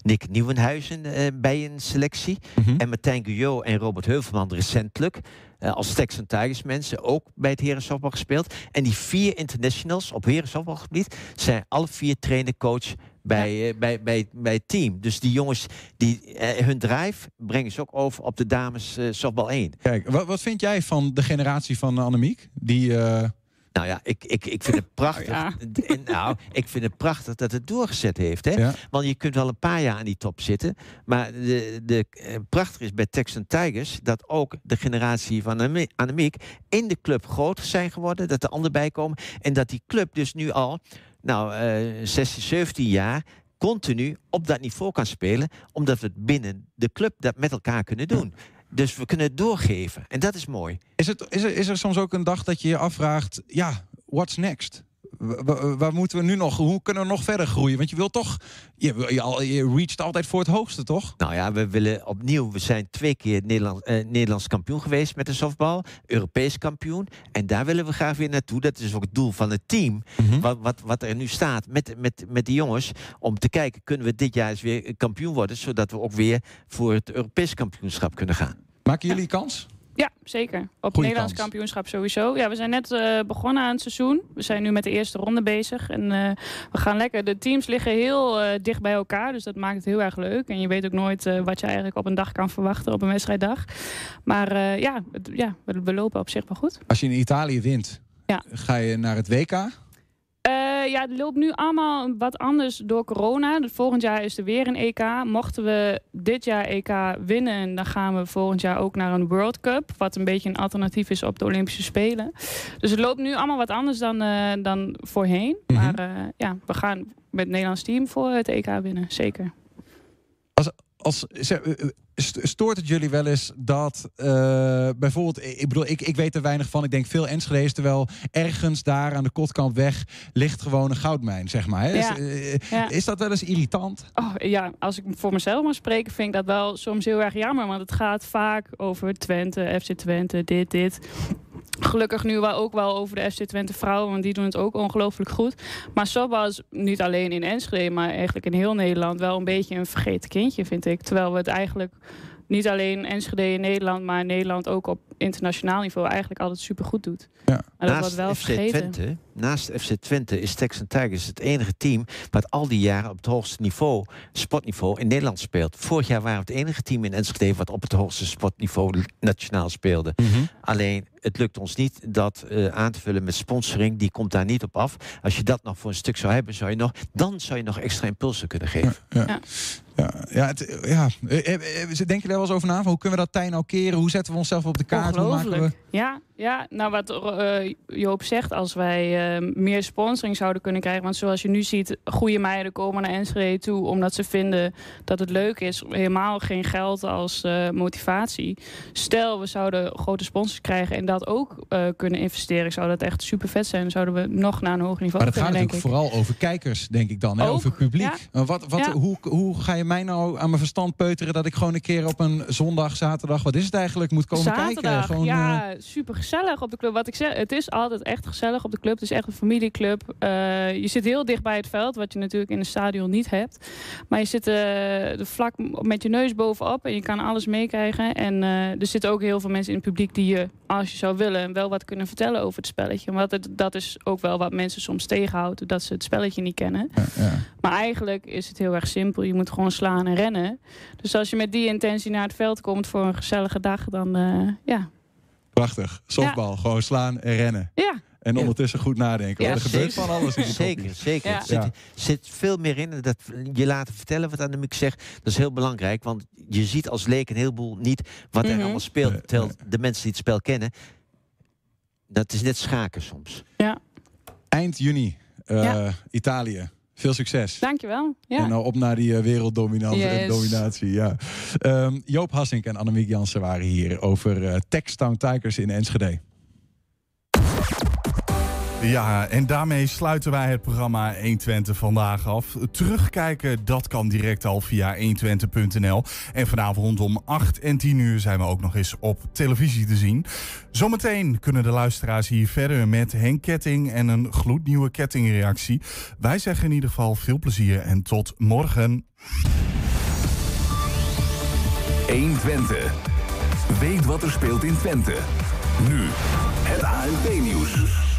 [SPEAKER 12] Nick Nieuwenhuizen bij een selectie.
[SPEAKER 3] Mhm.
[SPEAKER 12] En Martijn Guyot en Robert Heuvelman recentelijk. als Texan Tigers mensen ook bij het herensoftbal gespeeld. En die vier internationals op herensoftbalgebied zijn alle vier trainer coach bij, eh, bij, bij, bij het team. Dus die jongens, die, eh, hun drive brengen ze ook over op de dames eh, softbal 1.
[SPEAKER 3] Kijk, wat, wat vind jij van de generatie van Annemiek? Die, eh,
[SPEAKER 12] Nou ja, ik, ik, ik vind het prachtig. [laughs]
[SPEAKER 11] Oh ja.
[SPEAKER 12] En Nou, ik vind het prachtig dat het doorgezet heeft. Hè?
[SPEAKER 3] Ja.
[SPEAKER 12] Want je kunt wel een paar jaar aan die top zitten. Maar de, de, prachtig is bij Texan Tigers dat ook de generatie van Annemi- Annemiek in de club groter zijn geworden. Dat er anderen bij komen. En dat die club dus nu al, nou, eh 16, 17 jaar continu op dat niveau kan spelen. Omdat we het binnen de club dat met elkaar kunnen doen. Dus we kunnen het doorgeven. En dat is mooi.
[SPEAKER 3] is, het, is, er, is er soms ook een dag dat je je afvraagt... ja, what's next? Wa- wa- Waar moeten we nu nog, hoe kunnen we nog verder groeien? Want je wilt toch, je, je, je reacht altijd voor het hoogste, toch?
[SPEAKER 12] Nou ja, we willen opnieuw. We zijn twee keer Nederland, eh, Nederlands kampioen geweest met de softbal. Europees kampioen. En daar willen we graag weer naartoe. Dat is ook het doel van het team.
[SPEAKER 3] Mhm.
[SPEAKER 12] wat, wat, wat er nu staat met, met, met de jongens. Om te kijken, kunnen we dit jaar eens weer kampioen worden. Zodat we ook weer voor het Europees kampioenschap kunnen gaan.
[SPEAKER 3] Maken jullie kans?
[SPEAKER 11] Ja, zeker. Op het Nederlands
[SPEAKER 3] kans.
[SPEAKER 11] kampioenschap sowieso. Ja, we zijn net eh, begonnen aan het seizoen. We zijn nu met de eerste ronde bezig. En eh, we gaan lekker. De teams liggen heel eh, dicht bij elkaar. Dus dat maakt het heel erg leuk. En je weet ook nooit wat je eigenlijk op een dag kan verwachten. Op een wedstrijddag. Maar ja, het- ja we, we lopen op zich wel goed.
[SPEAKER 3] Als je in Italië wint,
[SPEAKER 11] Ja.
[SPEAKER 3] ga je naar het WK.
[SPEAKER 11] Eh, ja, het loopt nu allemaal wat anders door corona. Volgend jaar is er weer een EK. Mochten we dit jaar EK winnen, dan gaan we volgend jaar ook naar een World Cup. Wat een beetje een alternatief is op de Olympische Spelen. Dus het loopt nu allemaal wat anders dan, eh, dan voorheen.
[SPEAKER 3] Mhm.
[SPEAKER 11] Maar eh, ja, we gaan met het Nederlands team voor het EK winnen. Zeker.
[SPEAKER 3] Als, ze- eh, eh, st- stoort het jullie wel eens dat eh, bijvoorbeeld, ik bedoel, ik, ik weet er weinig van. Ik denk veel Enschede's, terwijl ergens daar aan de Kotkampweg ligt gewoon een goudmijn, zeg maar. Hè?
[SPEAKER 11] Ja.
[SPEAKER 3] Is,
[SPEAKER 11] Ja.
[SPEAKER 3] is dat wel eens irritant?
[SPEAKER 11] Oh, ja, als ik voor mezelf mag spreken, vind ik dat wel soms heel erg jammer. Want het gaat vaak over Twente, FC Twente, dit, dit. Gelukkig nu wel ook wel over de FC Twente vrouwen, want die doen het ook ongelooflijk goed. Maar softbal is niet alleen in Enschede, maar eigenlijk in heel Nederland wel een beetje een vergeten kindje, vind ik. Terwijl we het eigenlijk niet alleen Enschede in Nederland, maar Nederland ook op internationaal niveau eigenlijk altijd super goed doet.
[SPEAKER 3] Ja.
[SPEAKER 11] Maar dat wordt wel
[SPEAKER 12] FC
[SPEAKER 11] vergeten.
[SPEAKER 12] Twente, naast FC Twente is Texan Tigers het enige team wat al die jaren op het hoogste niveau, sportniveau, in Nederland speelt. Vorig jaar waren we het enige team in Enschede wat op het hoogste sportniveau nationaal speelde. Alleen, het lukt ons niet dat eh, aan te vullen met sponsoring. Die komt daar niet op af. Als je dat nog voor een stuk zou hebben, zou je nog, dan zou je nog extra impulsen kunnen geven.
[SPEAKER 3] Ja,
[SPEAKER 11] Ja.
[SPEAKER 3] ja, ja, het, ja. Eh, eh, Denk je daar wel eens over na? Van Hoe kunnen we dat tij nou keren? Hoe zetten we onszelf op de kaart? Hoe maken we...
[SPEAKER 11] Ongelooflijk. Ja, ja, nou wat eh, Joop zegt, als wij eh, meer sponsoring zouden kunnen krijgen. Want zoals je nu ziet, goede meiden komen naar Enschede toe omdat ze vinden dat het leuk is. Helemaal geen geld als eh, motivatie. Stel, we zouden grote sponsors krijgen en dat ook kunnen investeren. Zou dat echt super vet zijn. Dan zouden we nog naar een hoger niveau
[SPEAKER 3] Maar dat gaat
[SPEAKER 11] kunnen, denk
[SPEAKER 3] natuurlijk
[SPEAKER 11] ik.
[SPEAKER 3] vooral over kijkers, denk ik dan. Hè? Over publiek.
[SPEAKER 11] ja.
[SPEAKER 3] Wat, wat,
[SPEAKER 11] Ja.
[SPEAKER 3] hoe, hoe ga je mij nou aan mijn verstand peuteren... dat ik gewoon een keer op een zondag, zaterdag... wat is het eigenlijk, moet komen kijken? Gewoon,
[SPEAKER 11] ja, super gezellig op de club. Wat ik zeg, het is altijd echt gezellig op de club. Het is echt een familieclub. Eh, je zit heel dicht bij het veld, wat je natuurlijk in een stadion niet hebt. Maar je zit eh, vlak met je neus bovenop en je kan alles meekrijgen. En eh, er zitten ook heel veel mensen in het publiek die je, als je zou willen, wel wat kunnen vertellen over het spelletje. Want het, dat is ook wel wat mensen soms tegenhoudt, dat ze het spelletje niet kennen. Maar eigenlijk is het heel erg simpel. Je moet gewoon slaan en rennen. Dus als je met die intentie naar het veld komt voor een gezellige dag, dan ja.
[SPEAKER 3] Prachtig. Softbal, gewoon slaan en rennen.
[SPEAKER 11] Ja.
[SPEAKER 3] En ondertussen goed nadenken.
[SPEAKER 12] Ja,
[SPEAKER 3] er gebeurt
[SPEAKER 12] zeker.
[SPEAKER 3] van alles in
[SPEAKER 12] Zeker, zeker.
[SPEAKER 11] Ja.
[SPEAKER 12] Er zit, zit veel meer in. Dat je laten vertellen wat Annemiek zegt, dat is heel belangrijk. Want je ziet als leek een heleboel niet wat er
[SPEAKER 11] Mhm.
[SPEAKER 12] allemaal speelt.
[SPEAKER 3] Nee,
[SPEAKER 12] Terwijl de mensen die het spel kennen, dat is net schaken soms.
[SPEAKER 11] Ja,
[SPEAKER 3] Eind juni, eh,
[SPEAKER 11] Ja.
[SPEAKER 3] Italië. Veel succes.
[SPEAKER 11] dankjewel. Ja.
[SPEAKER 3] En nou op naar die eh, werelddominantie.
[SPEAKER 11] Yes.
[SPEAKER 3] dominatie, ja. Ehm, Joop Hassink en Annemiek Jansen waren hier over eh Textown Tigers in Enschede.
[SPEAKER 4] Ja, en daarmee sluiten wij het programma 120 vandaag af. Terugkijken, dat kan direct al via 120.nl. En vanavond om 8 en 10 uur zijn we ook nog eens op televisie te zien. Zometeen kunnen de luisteraars hier verder met Henk Ketting en een gloednieuwe kettingreactie. Wij zeggen in ieder geval veel plezier en tot morgen.
[SPEAKER 2] 120. Weet wat er speelt in Twente. Nu, het ANP-nieuws.